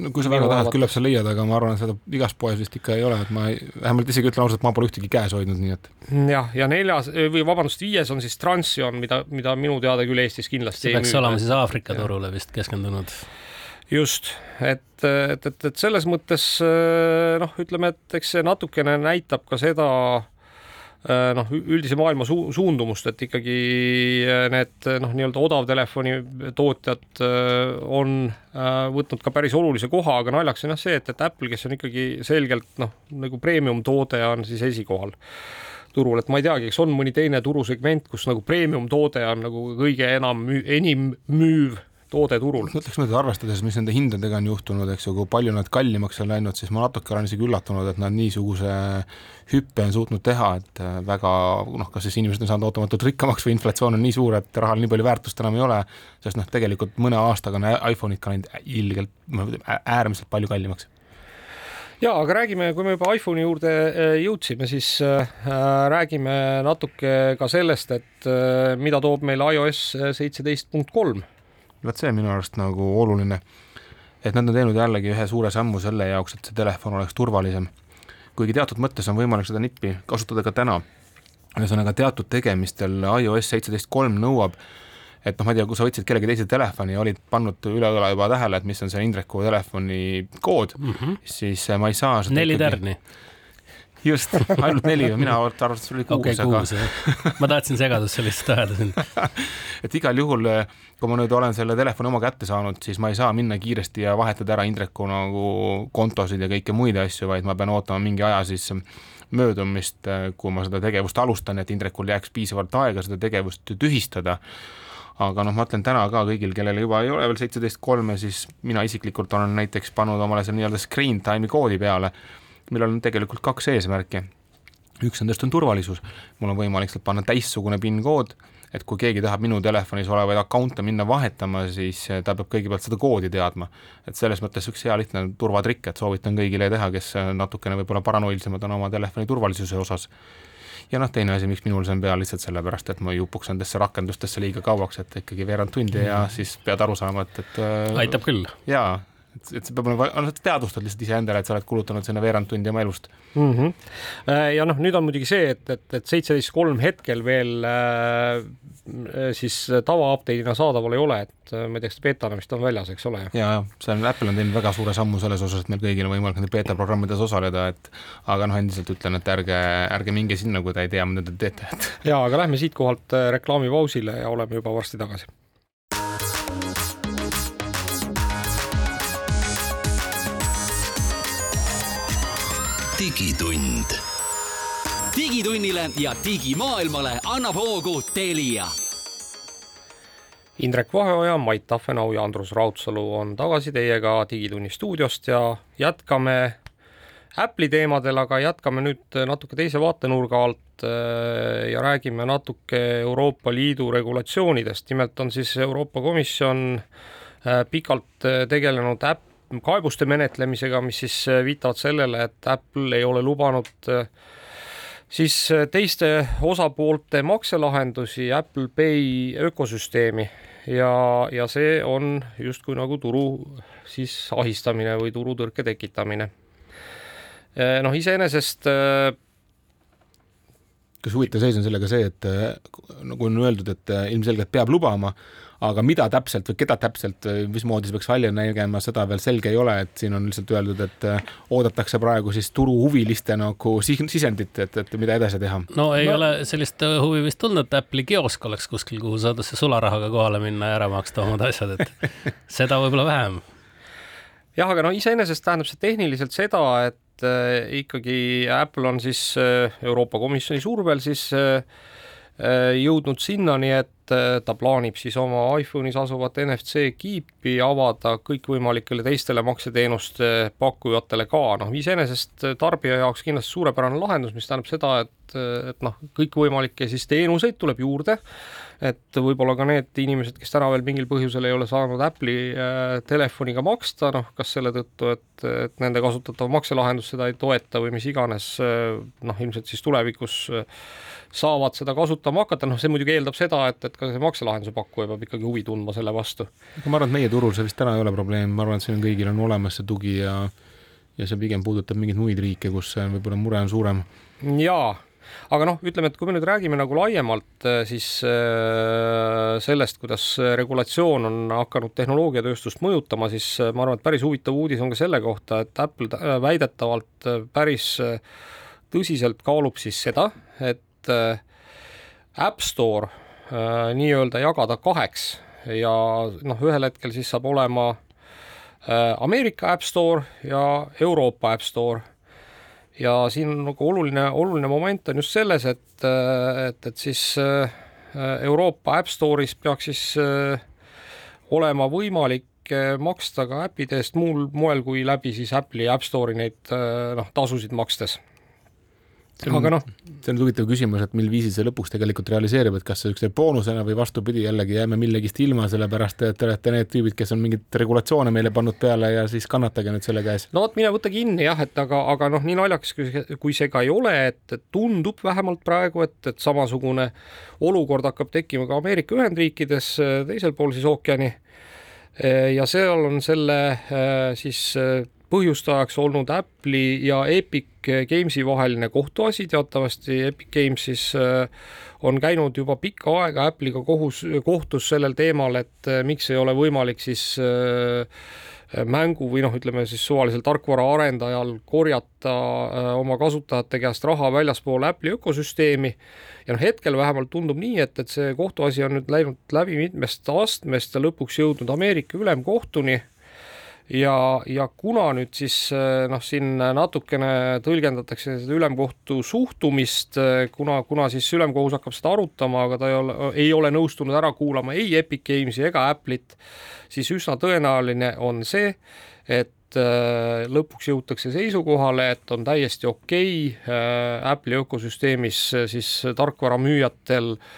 no kui sa väga tahad, küllap sa leiad, aga ma arvan, et seda igas poes vist ikka ei ole, et ma ei, vähemalt isegi ütlen ausalt, ma pole ühtegi käes hoidnud, nii et. jah, ja neljas või vabandust, viies on siis Transion, mida, mida minu teada küll Eestis kindlasti see peaks olema siis Aafrika turule vist keskendunud. just, et, et, et, et selles mõttes noh, ütleme, et eks see natukene näitab ka seda Äh, noh, üldise maailma su suundumust, et ikkagi äh, need noh, nii-öelda odavtelefoni tootjad äh, on võtnud ka päris olulise koha, aga naljakas on jah see, et, et Apple, kes on ikkagi selgelt noh, nagu premium toode, on siis esikohal turul, et ma ei teagi, kas on mõni teine turusegment, kus nagu premium toode on nagu kõige enam enim müüv toode turul. ütleks niimoodi, arvestades, mis nende hindadega on juhtunud, eks ju, kui palju nad kallimaks on läinud, siis ma natuke olen isegi üllatunud, et nad niisuguse hüppe on suutnud teha, et äh, väga noh, kas siis inimesed on saanud ootamatult rikkamaks või inflatsioon on nii suur, et rahal nii palju väärtust enam ei ole, sest noh, tegelikult mõne aastaga on iPhone'id ka läinud ilgelt, äärmiselt palju kallimaks ja aga räägime, kui me juba iPhone'i juurde äh, jõudsime, siis äh, räägime natuke ka sellest, et mida toob meile iOS seitseteist punkt kolm. Vot see on minu arust nagu oluline, et nad on teinud jällegi ühe suure sammu selle jaoks, et see telefon oleks turvalisem. kuigi teatud mõttes on võimalik seda nippi kasutada ka täna. ühesõnaga teatud tegemistel iOS seitseteist kolm nõuab et noh, ma ei tea, kui sa võtsid kellegi teise telefoni ja olid pannud üle õla juba tähele, et mis on see Indreku telefoni kood mm, -hmm. siis ma ei saa neli ikkagi... tärni just, ainult neli, mina arvasin, et sul oli kuus okay,, aga. ma tahtsin segadusse lihtsalt ajada sind *laughs* et igal juhul, äh, kui ma nüüd olen selle telefoni oma kätte saanud, siis ma ei saa minna kiiresti ja vahetada ära Indreku nagu kontosid ja kõiki muid asju, vaid ma pean ootama mingi aja siis möödumist, äh, kui ma seda tegevust alustan, et Indrekul jääks piisavalt aega seda tegevust tühistada. Aga noh, ma ütlen täna ka kõigil, kellel juba ei ole veel seitseteist kolme, siis mina isiklikult olen näiteks pannud omale selle nii-öelda screen time'i koodi peale, millel on tegelikult kaks eesmärki. üks nendest on turvalisus, mul on võimalik sealt panna täissugune PIN kood, et kui keegi tahab minu telefonis olevaid account'e minna vahetama, siis ta peab kõigepealt seda koodi teadma. et selles mõttes üks hea lihtne turvatrikk, et soovitan kõigile teha, kes natukene võib-olla paranoilsemad on oma telefoni turvalisuse osas ja noh, teine asi, miks minul see on peal, lihtsalt sellepärast, et ma ei upuks nendesse rakendustesse liiga kauaks, et ikkagi veerand tundi ja mhm. siis pead aru saama, et, et äh, aitab küll. jaa, et, et see peab olema, noh, teadvustad lihtsalt iseendale, et sa oled kulutanud sinna veerand tundi oma elust mm. -hmm. ja noh, nüüd on muidugi see, et, et, et seitseteist kolm hetkel veel äh, siis tava-update'ina saadaval ei ole, et äh, ma ei tea, kas beetana vist on väljas, eks ole? ja, ja see on, Apple on teinud väga suure sammu selles osas, et meil kõigil on võimalik nende beeta programmides osaleda, et aga noh, endiselt ütlen, et ärge, ärge minge sinna, kui te ei tea, mida te teete, et. ja, aga lähme siitkohalt reklaamipausile ja oleme juba varsti tagasi digitund. digitunnile ja digimaailmale annab hoogu Telia. Indrek Vaheoja, Mait Tafenau ja Andrus Raudsalu on tagasi teiega Digitunni stuudiost ja jätkame Apple'i teemadel, aga jätkame nüüd natuke teise vaatenurga alt äh, ja räägime natuke Euroopa Liidu regulatsioonidest. nimelt on siis Euroopa Komisjon äh, pikalt äh, tegelenud äpp, kaebuste menetlemisega, mis siis äh, viitavad sellele, et Apple ei ole lubanud äh, siis äh, teiste osapoolte makselahendusi Apple Pay ökosüsteemi ja, ja see on justkui nagu turu siis ahistamine või turutõrke tekitamine. noh, iseenesest kas huvitav seis on sellega see, et nagu on öeldud, et ilmselgelt peab lubama, aga mida täpselt või keda täpselt, mismoodi see peaks välja nägema, seda veel selge ei ole, et siin on lihtsalt öeldud, et äh, oodatakse praegu siis turuhuviliste nagu sisendit, et, et mida edasi teha. no ei no. ole sellist äh, huvi vist tulnud, et Apple'i kiosk oleks kuskil, kuhu saadakse sularahaga kohale minna ja ära maksta omad asjad, et *laughs* seda võib-olla vähem. jah, aga no iseenesest tähendab see tehniliselt seda, et äh, ikkagi Apple on siis äh, Euroopa Komisjoni survel siis äh, äh jõudnud sinnani, et et ta plaanib siis oma iPhone'is asuvat NFC kiipi avada kõikvõimalikele teistele makseteenuste pakkujatele ka, noh iseenesest tarbija jaoks kindlasti suurepärane lahendus, mis tähendab seda, et, et noh, kõikvõimalikke siis teenuseid tuleb juurde, et võib-olla ka need inimesed, kes täna veel mingil põhjusel ei ole saanud Apple'i äh, telefoniga maksta, noh kas selle tõttu, et, et nende kasutatav makselahendus seda ei toeta või mis iganes, äh, noh ilmselt siis tulevikus äh, saavad seda kasutama hakata, noh, see muidugi eeldab seda, et, et ka see makselahenduse pakkuja peab ikkagi huvi tundma selle vastu. ma arvan, et meie turul see vist täna ei ole probleem, ma arvan, et siin on kõigil on olemas see tugi ja ja see pigem puudutab mingeid muid riike, kus võib-olla mure on suurem. jaa, aga noh, ütleme, et kui me nüüd räägime nagu laiemalt äh, siis äh, sellest, kuidas regulatsioon on hakanud tehnoloogiatööstust mõjutama, siis äh, ma arvan, et päris huvitav uudis on ka selle kohta, et Apple väidetavalt päris tõsiselt kaalub siis seda, et App Store nii-öelda jagada kaheks ja noh, ühel hetkel siis saab olema Ameerika App Store ja Euroopa App Store. Ja siin nagu oluline, oluline moment on just selles, et, et, et siis Euroopa App Store'is peaks siis olema võimalik äh, maksta ka äppide eest muul moel kui läbi siis Apple'i App Store'i neid noh, tasusid makstes aga noh. see on nüüd huvitav küsimus, et mil viisil see lõpuks tegelikult realiseerub, et kas see niisuguse boonusena või vastupidi, jällegi jääme millegist ilma, sellepärast et te olete need tüübid, kes on mingeid regulatsioone meile pannud peale ja siis kannatage nüüd selle käes. no vot, mine võta kinni jah, et aga, aga noh, nii naljakas kui see ka ei ole, et tundub vähemalt praegu, et, et samasugune olukord hakkab tekkima ka Ameerika Ühendriikides teisel pool siis ookeani. ja seal on selle siis põhjustajaks olnud Apple'i ja Epic Games'i vaheline kohtuasi, teatavasti Epic Games siis äh, on käinud juba pikka aega Apple'iga kohus, kohtus sellel teemal, et äh, miks ei ole võimalik siis äh, mängu või noh, ütleme siis suvalisel tarkvaraarendajal korjata oma kasutajate käest raha väljaspool Apple'i ökosüsteemi. ja noh, hetkel vähemalt tundub nii, et, et see kohtuasi on nüüd läinud läbi mitmest astmest ja lõpuks jõudnud Ameerika ülemkohtuni ja, ja kuna nüüd siis eh, noh, siin natukene tõlgendatakse seda ülemkohtu suhtumist, eh, kuna, kuna siis ülemkohus hakkab seda arutama, aga ta ei ole, ei ole nõustunud ära kuulama ei Epic Games'i ega Apple'it, siis üsna tõenäoline on see, et eh, lõpuks jõutakse seisukohale, et on täiesti okei okay, Apple'i ökosüsteemis siis tarkvaramüüjatel äh,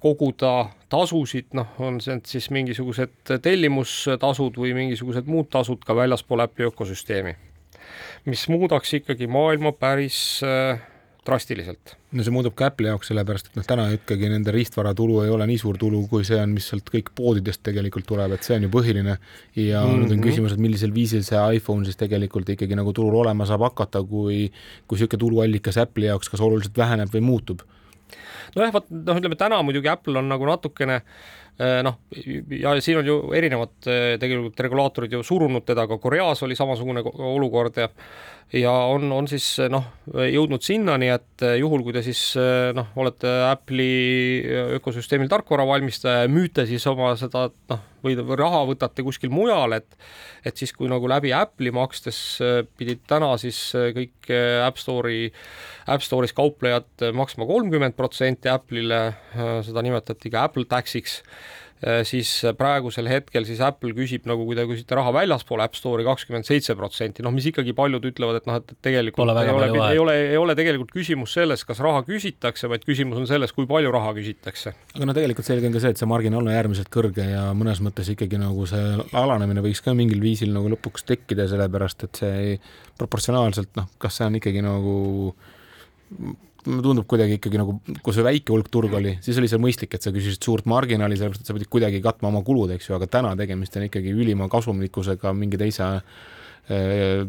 koguda tasusid, noh, on see siis mingisugused tellimustasud või mingisugused muud tasud ka väljaspool äpi ökosüsteemi, mis muudaks ikkagi maailma päris äh, drastiliselt. no see muudab ka Apple'i jaoks, sellepärast et noh, täna ikkagi nende riistvaratulu ei ole nii suur tulu, kui see on, mis sealt kõik poodidest tegelikult tuleb, et see on ju põhiline. ja mm -hmm. nüüd on küsimus, et millisel viisil see iPhone siis tegelikult ikkagi nagu turul olema saab hakata, kui, kui niisugune tuluallikas Apple'i jaoks kas oluliselt väheneb või muutub nojah, vot noh, ütleme täna muidugi Apple on nagu natukene eh, noh, ja siin on ju erinevad eh, tegelikult regulaatorid ju surunud teda, ka Koreas oli samasugune olukord ja ja on, on siis noh, jõudnud sinnani, et juhul, kui te siis noh, olete Apple'i ökosüsteemil tarkvara valmistaja ja müüte siis oma seda noh, või raha võtate kuskil mujal, et et siis, kui nagu läbi Apple'i makstes pidid täna siis kõik App Store'i, App Store'is kauplejad maksma kolmkümmend protsenti Apple'ile, seda nimetati ka Apple Taxiks. Äh, siis praegusel hetkel siis Apple küsib nagu, kui te küsite raha väljaspool App Store'i kakskümmend seitse protsenti, noh, mis ikkagi paljud ütlevad, et noh, et tegelikult Pole ei ole, ei ole, ei ole tegelikult küsimus selles, kas raha küsitakse, vaid küsimus on selles, kui palju raha küsitakse. aga no tegelikult selge on ka see, et see marginaal on äärmiselt kõrge ja mõnes mõttes ikkagi nagu see alanemine võiks ka mingil viisil nagu lõpuks tekkida, sellepärast et see ei, proportsionaalselt noh, kas see on ikkagi nagu mulle tundub kuidagi ikkagi nagu, kui see väike hulk turg oli, siis oli see mõistlik, et sa küsisid suurt marginaali, sellepärast et sa pidid kuidagi katma oma kulud, eks ju, aga täna tegemist on ikkagi ülima kasumlikkusega mingi teise äh,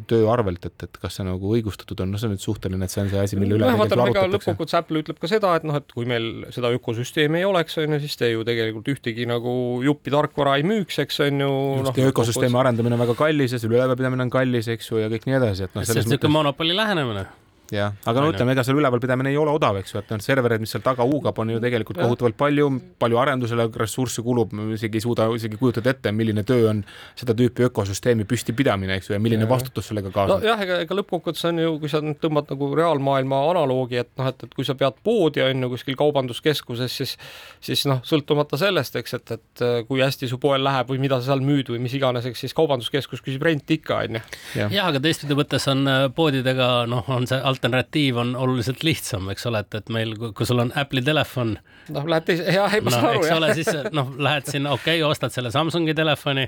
töö arvelt, et, et kas see nagu õigustatud on, no see on nüüd suhteline, et see on see asi, mille üle no, vaata, ega lõppkokkuvõttes Apple ütleb ka seda, et noh, et kui meil seda ökosüsteemi ei oleks, on ju, siis te ju tegelikult ühtegi nagu juppi tarkvara ei müüks, eks on ju. just no,, ja ökosüsteemi arendamine on väga kallis ja selle ülevalpidamine on kallis, eks ju, ja kõik nii edasi, et noh. see on niisugune mõttes... monopoli lähenemine jah, aga no ütleme, ega seal ülevalpidamine ei ole odav, eks ju, et need serverid, mis seal taga huugab, on ju tegelikult kohutavalt palju, palju arendusele ressursse kulub, isegi ei suuda isegi kujutada ette, milline töö on seda tüüpi ökosüsteemi püstipidamine, eks ju, ja milline ja. vastutus sellega kaasneb. nojah, ega, ega lõppkokkuvõttes on ju, kui sa nüüd tõmbad nagu reaalmaailma analoogi, et noh, et, et kui sa pead poodi, on ju, kuskil kaubanduskeskuses, siis siis noh, sõltumata sellest, eks, et, et kui hästi su poel läheb või mida sa seal müüd või mis iganes, eks siis kaubanduskeskus küsib renti ikka, on ju. jah, aga teistpidi võttes on äh, poodidega noh, on see alternatiiv on oluliselt lihtsam, eks ole, et, et meil, kui sul on Apple'i telefon. noh, lähed teise, jah, ei ma saan no, aru, jah. eks ole, siis noh, lähed sinna, okei okay,, ostad selle Samsungi telefoni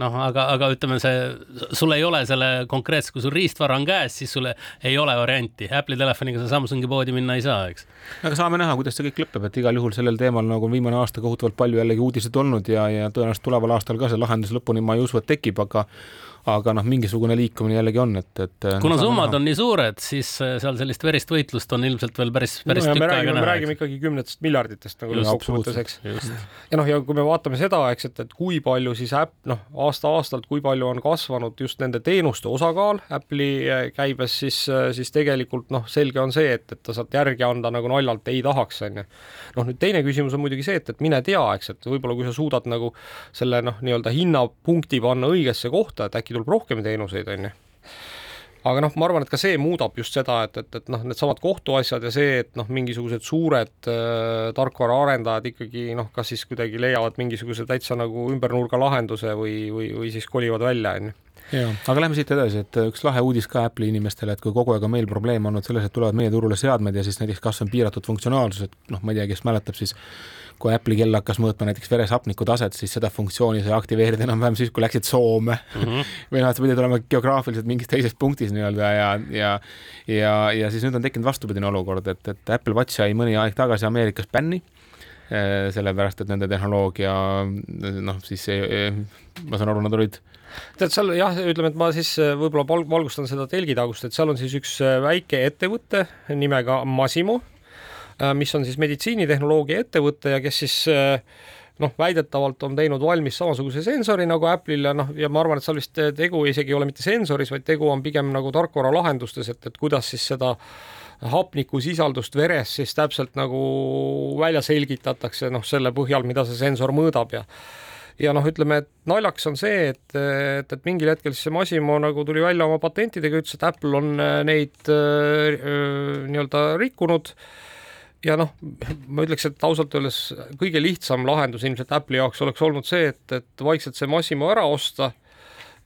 noh, aga, aga ütleme, see, sul ei ole selle konkreetse, kui sul riistvara on käes, siis sul ei ole varianti. Apple'i telefoniga sa Samsungi poodi minna ei saa, eks. aga saame näha, kuidas see kõik lõpeb, et igal juhul sellel teemal nagu on viimane aasta kohutavalt palju jällegi uudiseid olnud ja, ja tõenäoliselt tuleval aastal ka see lahendus lõpuni ma ei usu, et tekib, aga aga noh, mingisugune liikumine jällegi on, et, et kuna no, summad on nii suured, siis äh, seal sellist verist võitlust on ilmselt veel päris, päris no, tükk aega näha. me räägime ikkagi kümnetest miljarditest nagu lõppkokkuvõttes, eks. ja noh, ja kui me vaatame seda, eks, et, et kui palju siis äpp, noh, aasta-aastalt, kui palju on kasvanud just nende teenuste osakaal Apple'i äh, käibes, siis, äh, siis tegelikult noh, selge on see, et, et ta sealt järgi anda nagu naljalt ei tahaks, on ju. noh, nüüd teine küsimus on muidugi see, et, et mine tea, eks, et võib-olla kui sa suudad nagu selle noh, nii-öelda hinnapunkti panna õigesse kohta, et äkki tuleb rohkem teenuseid, on ju. Aga noh, ma arvan, et ka see muudab just seda, et, et, et noh, needsamad kohtuasjad ja see, et noh, mingisugused suured äh, tarkvaraarendajad ikkagi noh, kas siis kuidagi leiavad mingisuguse täitsa nagu ümbernurga lahenduse või, või, või siis kolivad välja, on ju. Jaa, aga lähme siit edasi, et üks lahe uudis ka Apple'i inimestele, et kui kogu aeg on meil probleem olnud selles, et tulevad meie turule seadmed ja siis näiteks kas on piiratud funktsionaalsused, noh, ma ei tea, kes mäletab siis kui Apple'i kell hakkas mõõtma näiteks veresapniku taset, siis seda funktsiooni sai aktiveerida enam-vähem siis, kui läksid Soome mm. -hmm. *laughs* või noh, et sa pidid olema geograafiliselt mingis teises punktis nii-öelda ja, ja ja, ja siis nüüd on tekkinud vastupidine olukord, et, et Apple Watch sai mõni aeg tagasi Ameerikas bänni eh, sellepärast, et nende tehnoloogia noh, siis ei, ma saan aru, nad olid tead, seal jah, ütleme, et ma siis äh, võib-olla valgustan seda telgitagust, et seal on siis üks väike ettevõte nimega Masimo, mis on siis meditsiinitehnoloogia ettevõte ja kes siis noh, väidetavalt on teinud valmis samasuguse sensori nagu Apple'il ja noh, ja ma arvan, et seal vist tegu isegi ei ole mitte sensoris, vaid tegu on pigem nagu tarkvaralahendustes, et, et kuidas siis seda hapnikusisaldust veres siis täpselt nagu välja selgitatakse, noh, selle põhjal, mida see sensor mõõdab ja ja noh, ütleme, et naljakas on see, et, et, et mingil hetkel siis see Masimo nagu tuli välja oma patentidega, ütles, et Apple on äh, neid äh, äh, nii-öelda rikkunud ja noh, ma ütleks, et ausalt öeldes kõige lihtsam lahendus ilmselt Apple'i jaoks oleks olnud see, et, et vaikselt see Massimo ära osta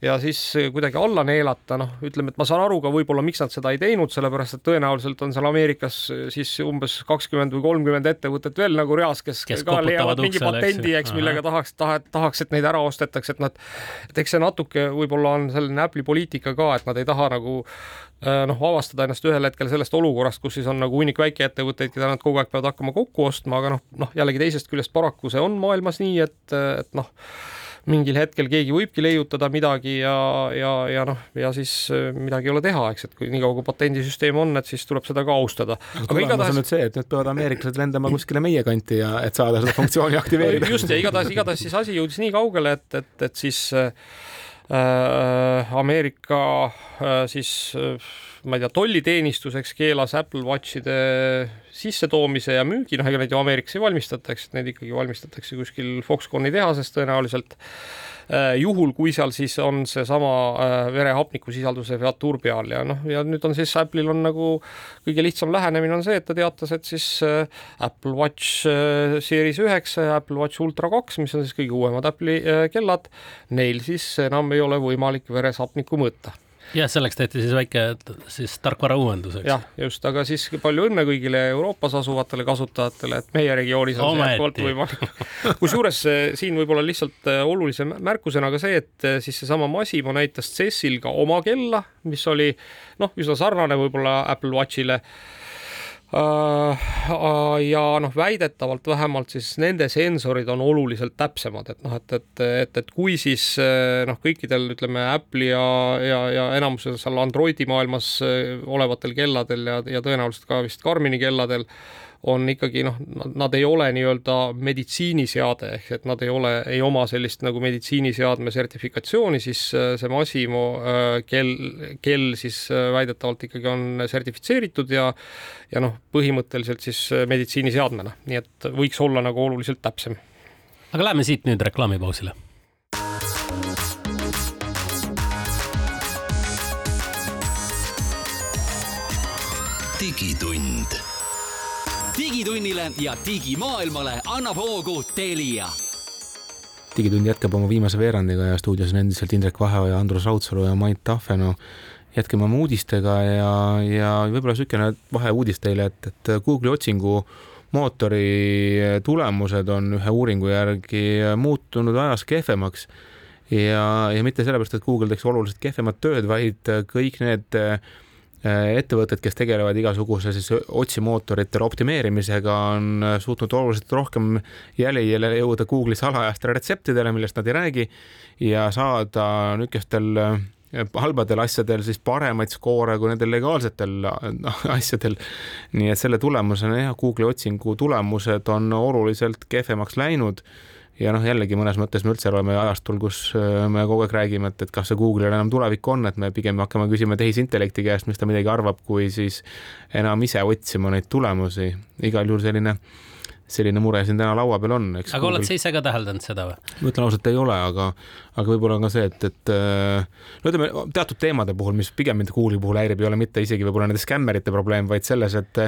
ja siis kuidagi alla neelata, noh, ütleme, et ma saan aru ka võib-olla, miks nad seda ei teinud, sellepärast et tõenäoliselt on seal Ameerikas siis umbes kakskümmend või kolmkümmend ettevõtet veel nagu reas, kes, kes ka leiavad mingi patendi, eks, millega tahaks, tahaks, tahaks, et neid ära ostetakse, et nad, et eks see natuke võib-olla on selline Apple'i poliitika ka, et nad ei taha nagu äh, noh, avastada ennast ühel hetkel sellest olukorrast, kus siis on nagu hunnik väikeettevõtteid, keda nad kogu aeg peavad hakkama kokku ostma, aga noh, noh jällegi teisest küljest paraku see on maailmas nii, et, et noh mingil hetkel keegi võibki leiutada midagi ja, ja, ja noh, ja siis äh, midagi ei ole teha, eks, et kui niikaua kui patendisüsteem on, et siis tuleb seda ka austada. aga tulemus igatahes... on nüüd see, et nüüd peavad ameeriklased lendama kuskile meie kanti ja et saada seda funktsiooni aktiveerida just, ja igatahes, igatahes siis asi jõudis nii kaugele, et, et, et siis äh, äh Ameerika äh, siis äh, ma ei tea, tolliteenistus, eks, keelas Apple Watchide sissetoomise ja müügi, noh, ega neid ju Ameerikas ei valmistata, eks neid ikkagi valmistatakse kuskil Foxconni tehases tõenäoliselt. Äh, juhul, kui seal siis on seesama äh, verehapnikusisalduse featuur peal ja noh, ja nüüd on siis Apple'il on nagu kõige lihtsam lähenemine on see, et ta teatas, et siis äh, Apple Watch Series üheksa ja Apple Watch Ultra kaks, mis on siis kõige uuemad Apple'i kellad, neil siis enam ei ole võimalik veresapnikku mõõta jah, selleks tehti siis väike siis tarkvara uuendus, eks? jah, just, aga siis palju õnne kõigile Euroopas asuvatele kasutajatele, et meie regioonis on see jätkuvalt võimalik. *laughs* kusjuures eh, siin võib-olla lihtsalt eh, olulise märkusena ka see, et eh, siis seesama Masimo näitas CES-il ka oma kella, mis oli noh, üsna sarnane võib-olla Apple Watchile ja noh, väidetavalt vähemalt siis nende sensorid on oluliselt täpsemad, et noh, et, et, et, et kui siis äh, noh, kõikidel ütleme Apple'i ja, ja, ja enamusel seal Androidi maailmas olevatel kelladel ja, ja tõenäoliselt ka vist Garmini kelladel äh, on ikkagi noh, nad ei ole nii-öelda meditsiiniseade, ehk et nad ei ole, ei oma sellist nagu meditsiiniseadme sertifikatsiooni, siis äh, see Masimo äh, kell, kell siis äh, väidetavalt ikkagi on sertifitseeritud ja ja noh, põhimõtteliselt siis meditsiiniseadmena, nii et võiks olla nagu oluliselt täpsem. aga lähme siit nüüd reklaamipausile. Digitund digitunnile ja digimaailmale annab hoogu Telia. digitund jätkab oma viimase veerandiga ja stuudios on endiselt Indrek Vaheoja, Andrus Raudsalu ja Mait Tahvenu. jätkame oma uudistega ja, ja võib-olla niisugune vaheuudis teile, et, et Google'i otsingu mootori tulemused on ühe uuringu järgi muutunud ajas kehvemaks ja, ja mitte sellepärast, et Google teeks oluliselt kehvemat tööd, vaid kõik need Äh, ettevõtted, kes tegelevad igasuguse siis otsimootoritele optimeerimisega, on äh, suutnud oluliselt rohkem jäljele jõuda Google'i salajastele retseptidele, millest nad ei räägi ja saada niisugustel äh, halbadel asjadel siis paremaid skoore kui nendel legaalsetel *laughs* asjadel. nii et selle tulemusena jah, Google'i otsingu tulemused on oluliselt kehvemaks läinud ja noh, jällegi mõnes mõttes me üldse oleme ajastul, kus äh, me kogu aeg räägime, et, et kas see Google'il enam tulevik on, et me pigem hakkame küsima tehisintellekti käest, mis ta midagi arvab, kui siis enam ise otsima neid tulemusi. igal juhul selline selline mure siin täna laua peal on, aga oled sa ise ka täheldanud seda või? ma ütlen ausalt, ei ole, aga, aga võib-olla on ka see, et, et no ütleme teatud teemade puhul, mis pigem mind Google'i puhul häirib, ei ole mitte isegi võib-olla nende skämmerite probleem, vaid selles, et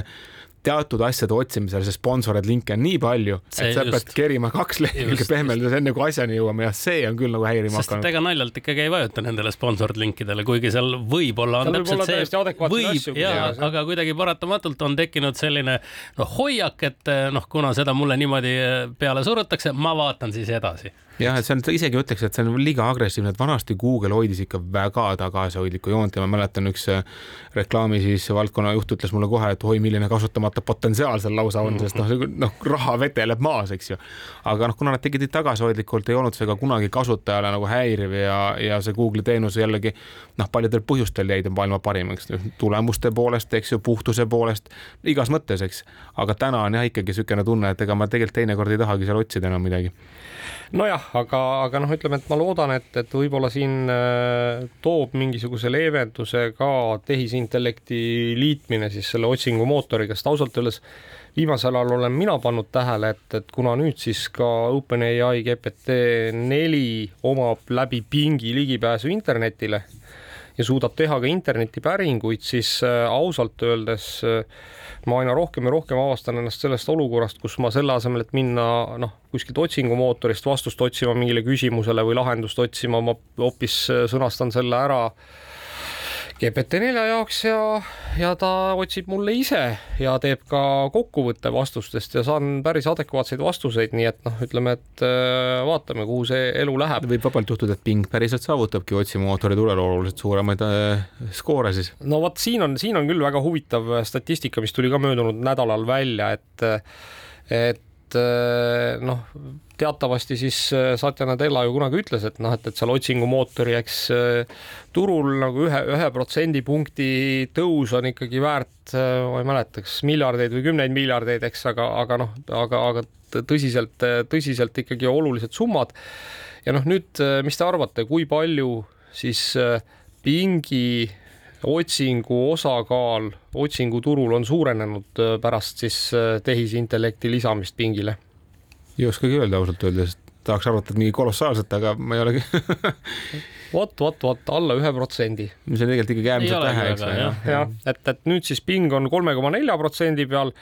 teatud asjade otsimisel, see sponsoreid linke on nii palju, et sa just, pead kerima kaks lehekülge pehmeldades, enne kui asjani jõuame ja see on küll nagu häirima hakanud. sest ega naljalt ikkagi ei vajuta nendele sponsored linkidele, kuigi seal võib-olla on seal täpselt see, võib ja, aga kuidagi paratamatult on tekkinud selline noh, hoiak, et noh, kuna seda mulle niimoodi peale surutakse, ma vaatan siis edasi jah, et see on, isegi ütleks, et see on liiga agressiivne, et vanasti Google hoidis ikka väga tagasihoidlikku joont ja ma mäletan, üks äh, reklaami siis valdkonna juht ütles mulle kohe, et oi, milline kasutamata potentsiaal seal lausa on, sest noh, noh, raha vedeleb maas, eks ju. aga noh, kuna nad tegid tagasihoidlikult, ei olnud see ka kunagi kasutajale nagu häiriv ja, ja see Google'i teenus jällegi noh, paljudel põhjustel jäi ta maailma parimaks, tulemuste poolest, eks ju, puhtuse poolest, igas mõttes, eks. aga täna on jah ikkagi niisugune tunne, et ega ma tegelikult teinekord ei tahagi seal otsida enam midagi nojah, aga, aga noh, ütleme, et ma loodan, et, et võib-olla siin äh, toob mingisuguse leevenduse ka tehisintellekti liitmine siis selle otsingumootoriga, sest ausalt öeldes viimasel ajal olen mina pannud tähele, et, et kuna nüüd siis ka OpenAI GPT neli omab läbi pingi ligipääsu internetile ja suudab teha ka internetipäringuid, siis äh, ausalt öeldes äh, ma aina rohkem ja rohkem avastan ennast sellest olukorrast, kus ma selle asemel, et minna noh, kuskilt otsingumootorist vastust otsima mingile küsimusele või lahendust otsima, ma hoopis sõnastan selle ära GPT-4 jaoks ja, ja ta otsib mulle ise ja teeb ka kokkuvõtte vastustest ja saan päris adekvaatseid vastuseid, nii et noh, ütleme, et äh, vaatame, kuhu see elu läheb. võib vabalt juhtuda, et Bing päriselt saavutabki otsimootori tulel oluliselt suuremaid äh, skoore siis. no vot, siin on, siin on küll väga huvitav statistika, mis tuli ka möödunud nädalal välja, et et et noh, teatavasti siis äh, Satya Nadella ju kunagi ütles, et noh, et, et seal otsingumootori, eks äh, turul nagu ühe, ühe protsendipunkti tõus on ikkagi väärt, äh, ma ei mäleta, kas miljardeid või kümneid miljardeid, eks, aga, aga noh, aga, aga tõsiselt, tõsiselt ikkagi olulised summad. ja noh, nüüd, mis te arvate, kui palju siis pingi otsingu osakaal otsinguturul on suurenenud pärast siis tehisintellekti lisamist pingile? Ei oskagi öelda ausalt öeldes, tahaks arvata, et mingi kolossaalselt, aga ma ei olegi *laughs* vot, vot, vot alla ühe protsendi. mis on tegelikult ikkagi äärmiselt vähe, eks ole. jah, et, et nüüd siis ping on kolme koma nelja protsendi peal.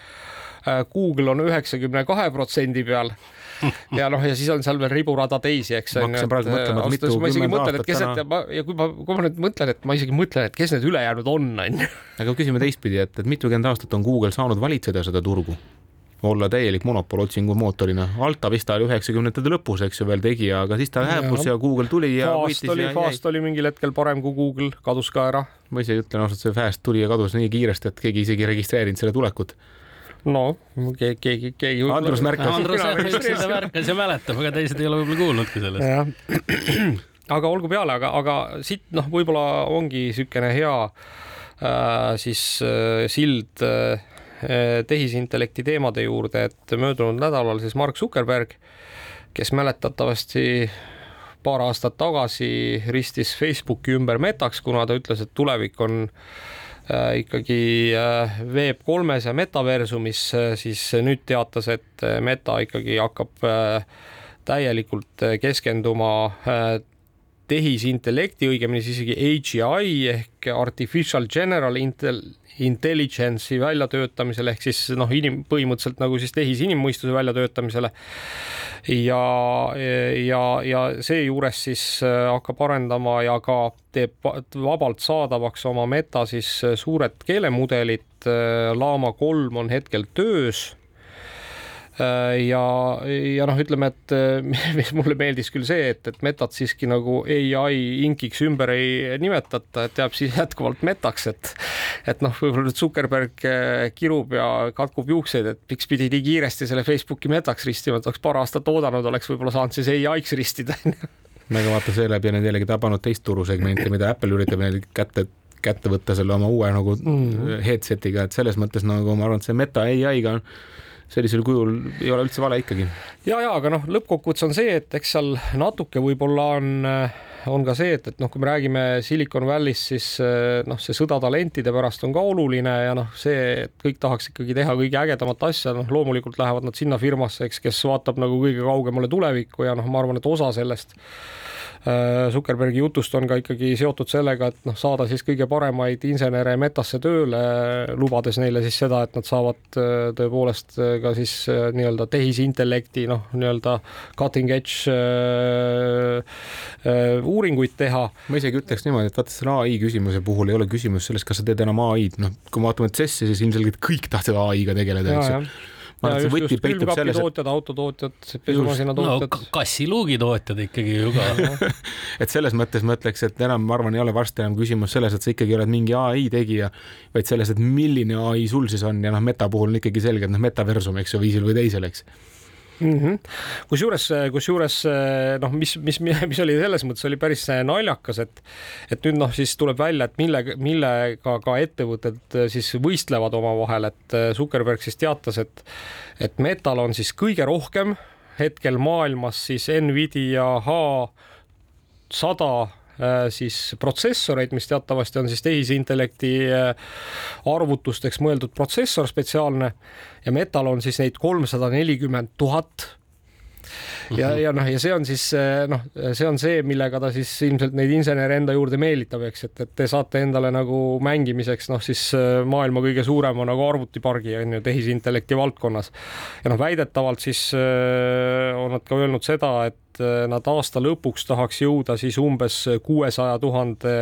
Äh, Google on üheksakümne kahe protsendi peal *laughs* ja noh, ja siis on seal veel riburada teisi, eks. ma hakkasin praegu mõtlema, et mitukümmend aastat täna. Ma, ja kui ma, kui ma nüüd mõtlen, et ma isegi mõtlen, et kes need ülejäänud on, on ju. aga küsime teistpidi, et, et mitukümmend aastat on Google saanud valitseda seda turgu olla täielik monopol otsingumootorina. Alta Vista oli üheksakümnendate lõpus, eks ju, veel tegija, aga siis ta hääbus ja, Google tuli ja Fast võitis oli, Fast oli mingil hetkel parem kui Google, kadus ka ära. ma ise ütlen ausalt, see Fast tuli ja kadus nii kiiresti, et keegi isegi ei registreerinud selle tulekut no keegi, keegi, keegi. Andrus märkas. Andrus üksinda märkas ja mäletab, aga teised ei ole võib-olla kuulnudki sellest. *clears throat* aga olgu peale, aga, aga siit noh, võib-olla ongi niisugune hea äh, siis äh, sild äh, tehisintellekti teemade juurde, et möödunud nädalal siis Mark Zuckerberg, kes mäletatavasti paar aastat tagasi ristis Facebooki ümber metaks, kuna ta ütles, et tulevik on Äh, ikkagi äh, Web kolmes ja metaversumis, siis nüüd teatas, et Meta ikkagi hakkab täielikult keskenduma tehisintellekti, õigemini siis isegi AGI ehk Artificial General Intel intelligence'i väljatöötamisele ehk siis noh, inim-, põhimõtteliselt nagu siis tehisinimmuistuse väljatöötamisele. ja, ja, ja seejuures siis äh, hakkab arendama ja ka teeb vabalt saadavaks oma meta siis äh, suured keelemudelid. Äh, Llama kolm on hetkel töös ja, ja noh, ütleme, et mis *laughs* mulle meeldis küll see, et, et metat siiski nagu ai inkiks ümber ei nimetata, et jääb siis *laughs* jätkuvalt metaks, et et noh, võib-olla nüüd Zuckerberg äh, kirub ja katkub juukseid, et miks pidi nii kiiresti selle Facebooki metaks ristima, et oleks paar aastat oodanud, oleks võib-olla saanud siis ai-ks ristida aga vaata seeläbi on jällegi tabanud teist turusegmenti, mida Apple üritab neil kätte kätte võtta selle oma uue nagu mm -hmm. headset'iga, et selles mõttes nagu ma arvan, et see meta ai-ga on sellisel kujul ei ole üldse vale ikkagi. ja, ja aga noh, lõppkokkuvõttes on see, et eks seal natuke võib-olla on äh, on ka see, et, et noh, kui me räägime Silicon Valley'st, siis noh, see sõda talentide pärast on ka oluline ja noh, see, et kõik tahaks ikkagi teha kõige ägedamat asja, noh, loomulikult lähevad nad sinna firmasse, eks, kes vaatab nagu kõige kaugemale tulevikku ja noh, ma arvan, et osa sellest Äh, Zuckerbergi jutust on ka ikkagi seotud sellega, et noh, saada siis kõige paremaid insenere metasse tööle, lubades neile siis seda, et nad saavad tõepoolest ka siis nii-öelda tehisintellekti noh, nii-öelda cutting edge äh, äh, uuringuid teha. ma isegi ütleks niimoodi, et vaata selle ai küsimuse puhul ei ole küsimus selles, kas sa teed enam ai-d, noh, kui me vaatame CES-i, siis ilmselgelt kõik tahtsid ai-ga tegeleda, eks ju. Ma arvan, et see võti peitub selles, et tootjad, autotootjad, pesumasina tootjad no,. kassiluugi tootjad ikkagi ju ka *laughs* et selles mõttes ma ütleks, et enam, ma arvan, ei ole varsti enam küsimus selles, et sa ikkagi oled mingi ai tegija, vaid selles, et milline ai sul siis on ja noh, meta puhul on ikkagi selge, et noh, metaversum, eks ju, viisil või teisel, eks mm -hmm.. kusjuures, kusjuures noh, mis, mis, mis oli selles mõttes oli päris naljakas, et et nüüd noh, siis tuleb välja, et mille, millega ka ettevõtted siis võistlevad omavahel, et Zuckerberg siis teatas, et et Metal on siis kõige rohkem hetkel maailmas siis Nvidia H sada siis protsessoreid, mis teatavasti on siis tehisintellekti äh, arvutusteks mõeldud protsessor spetsiaalne ja Metal on siis neid kolmsada nelikümmend tuhat ja, ja noh, ja see on siis äh, noh, see on see, millega ta siis ilmselt neid insenere enda juurde meelitab, eks, et, et te saate endale nagu mängimiseks noh, siis maailma kõige suurema nagu arvutipargi on ju tehisintellekti valdkonnas. ja noh, väidetavalt siis on nad ka öelnud seda, et nad aasta lõpuks tahaks jõuda siis umbes kuuesaja tuhande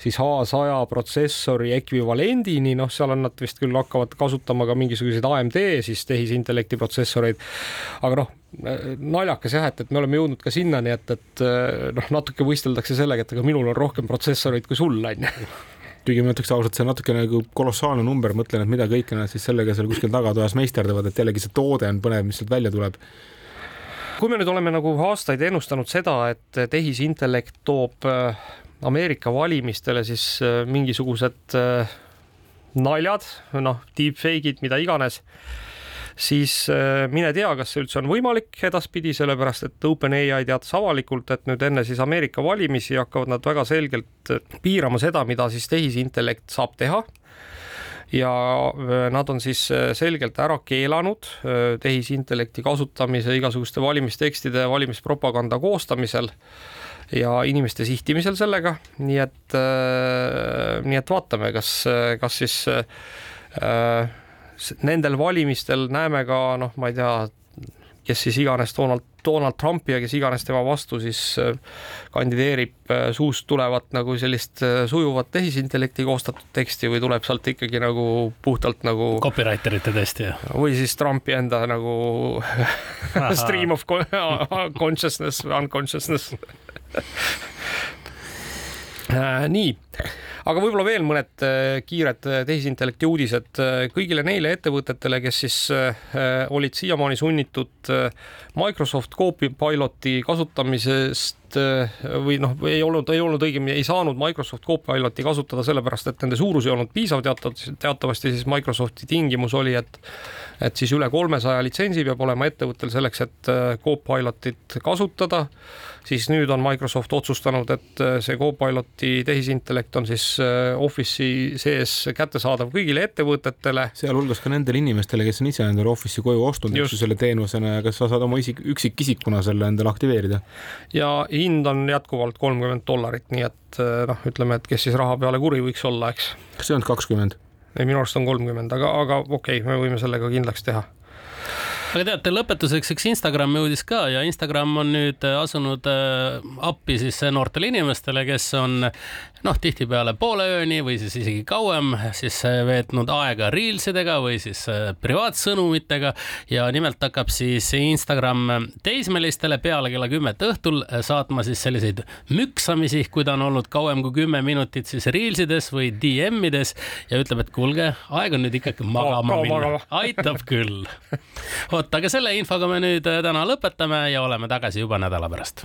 siis H100 protsessori ekvivalendini, noh, seal on nad vist küll hakkavad kasutama ka mingisuguseid AMD siis tehisintellekti protsessoreid. aga noh, naljakas jah, et, et me oleme jõudnud ka sinnani, et, et äh, noh, natuke võisteldakse sellega, et aga minul on rohkem protsessoreid kui sul on ju. Kuigi ma ütleks ausalt, see on natuke nagu kolossaalne number, mõtlen, et mida kõike nad siis sellega seal kuskil tagatoas meisterdavad, et jällegi see toode on põnev, mis sealt välja tuleb. Kui me nüüd oleme nagu aastaid ennustanud seda, et tehisintellekt toob äh, Ameerika valimistele siis mingisugused naljad, noh, deepfake'id, mida iganes, siis mine tea, kas see üldse on võimalik edaspidi, sellepärast et OpenAI teatas avalikult, et nüüd enne siis Ameerika valimisi hakkavad nad väga selgelt piirama seda, mida siis tehisintellekt saab teha. Ja äh, nad on siis äh, selgelt ära keelanud äh, tehisintellekti kasutamise igasuguste valimistekstide valimispropaganda koostamisel ja inimeste sihtimisel sellega, nii et, nii et vaatame, kas, kas siis äh, nendel valimistel näeme ka noh, ma ei tea, kes siis iganes Donald, Donald Trumpi ja kes iganes tema vastu siis äh, kandideerib äh, suust tulevat nagu sellist äh, sujuvat tehisintellekti koostatud teksti või tuleb sealt ikkagi nagu puhtalt nagu copywriterite tõesti, jah? või siis Trumpi enda nagu *laughs* stream of *laughs* consciousness unconsciousness. *laughs* Nii aga võib-olla veel mõned äh, kiired äh, tehisintellekti uudised äh, kõigile neile ettevõtetele, kes siis olid siiamaani sunnitud Microsoft Copiloti kasutamisest või noh, ei olnud, ei olnud õigemini, ei saanud Microsoft Copiloti kasutada sellepärast, et nende suurus ei olnud piisav, teatavasti, teatavasti siis Microsofti tingimus oli, et et siis üle kolmesaja litsentsi peab olema ettevõttel selleks, et Copilotit kasutada siis nüüd on Microsoft otsustanud, et äh, see Copiloti tehisintellekt on siis Office'i sees kättesaadav kõigile ettevõtetele. sealhulgas ka nendele inimestele, kes on ise endale Office'i koju ostnud, eks ju, selle teenusena ja kas sa saad oma isik, üksikisikuna selle endale aktiveerida? ja hind on jätkuvalt kolmkümmend dollarit, nii et äh, noh, ütleme, et kes siis raha peale kuri võiks olla, eks. kas see on kakskümmend? ei, minu arust on kolmkümmend, aga, aga okei okay,, me võime selle ka kindlaks teha aga teate, lõpetuseks üks Instagrami uudis ka ja Instagram on nüüd asunud äh, appi siis noortele inimestele, kes on noh, tihtipeale poole ööni või siis isegi kauem siis äh, veetnud aega reelsidega või siis äh, privaatsõnumitega ja nimelt hakkab siis Instagram teismelistele peale kella kümmet õhtul äh, saatma siis selliseid müksamisi, kui ta on olnud kauem kui kümme minutit siis reelsides või DM-ides ja ütleb, et kuulge, aeg on nüüd ikkagi magama minna. aitab küll. *laughs* vot, aga selle infoga me nüüd täna lõpetame ja oleme tagasi juba nädala pärast.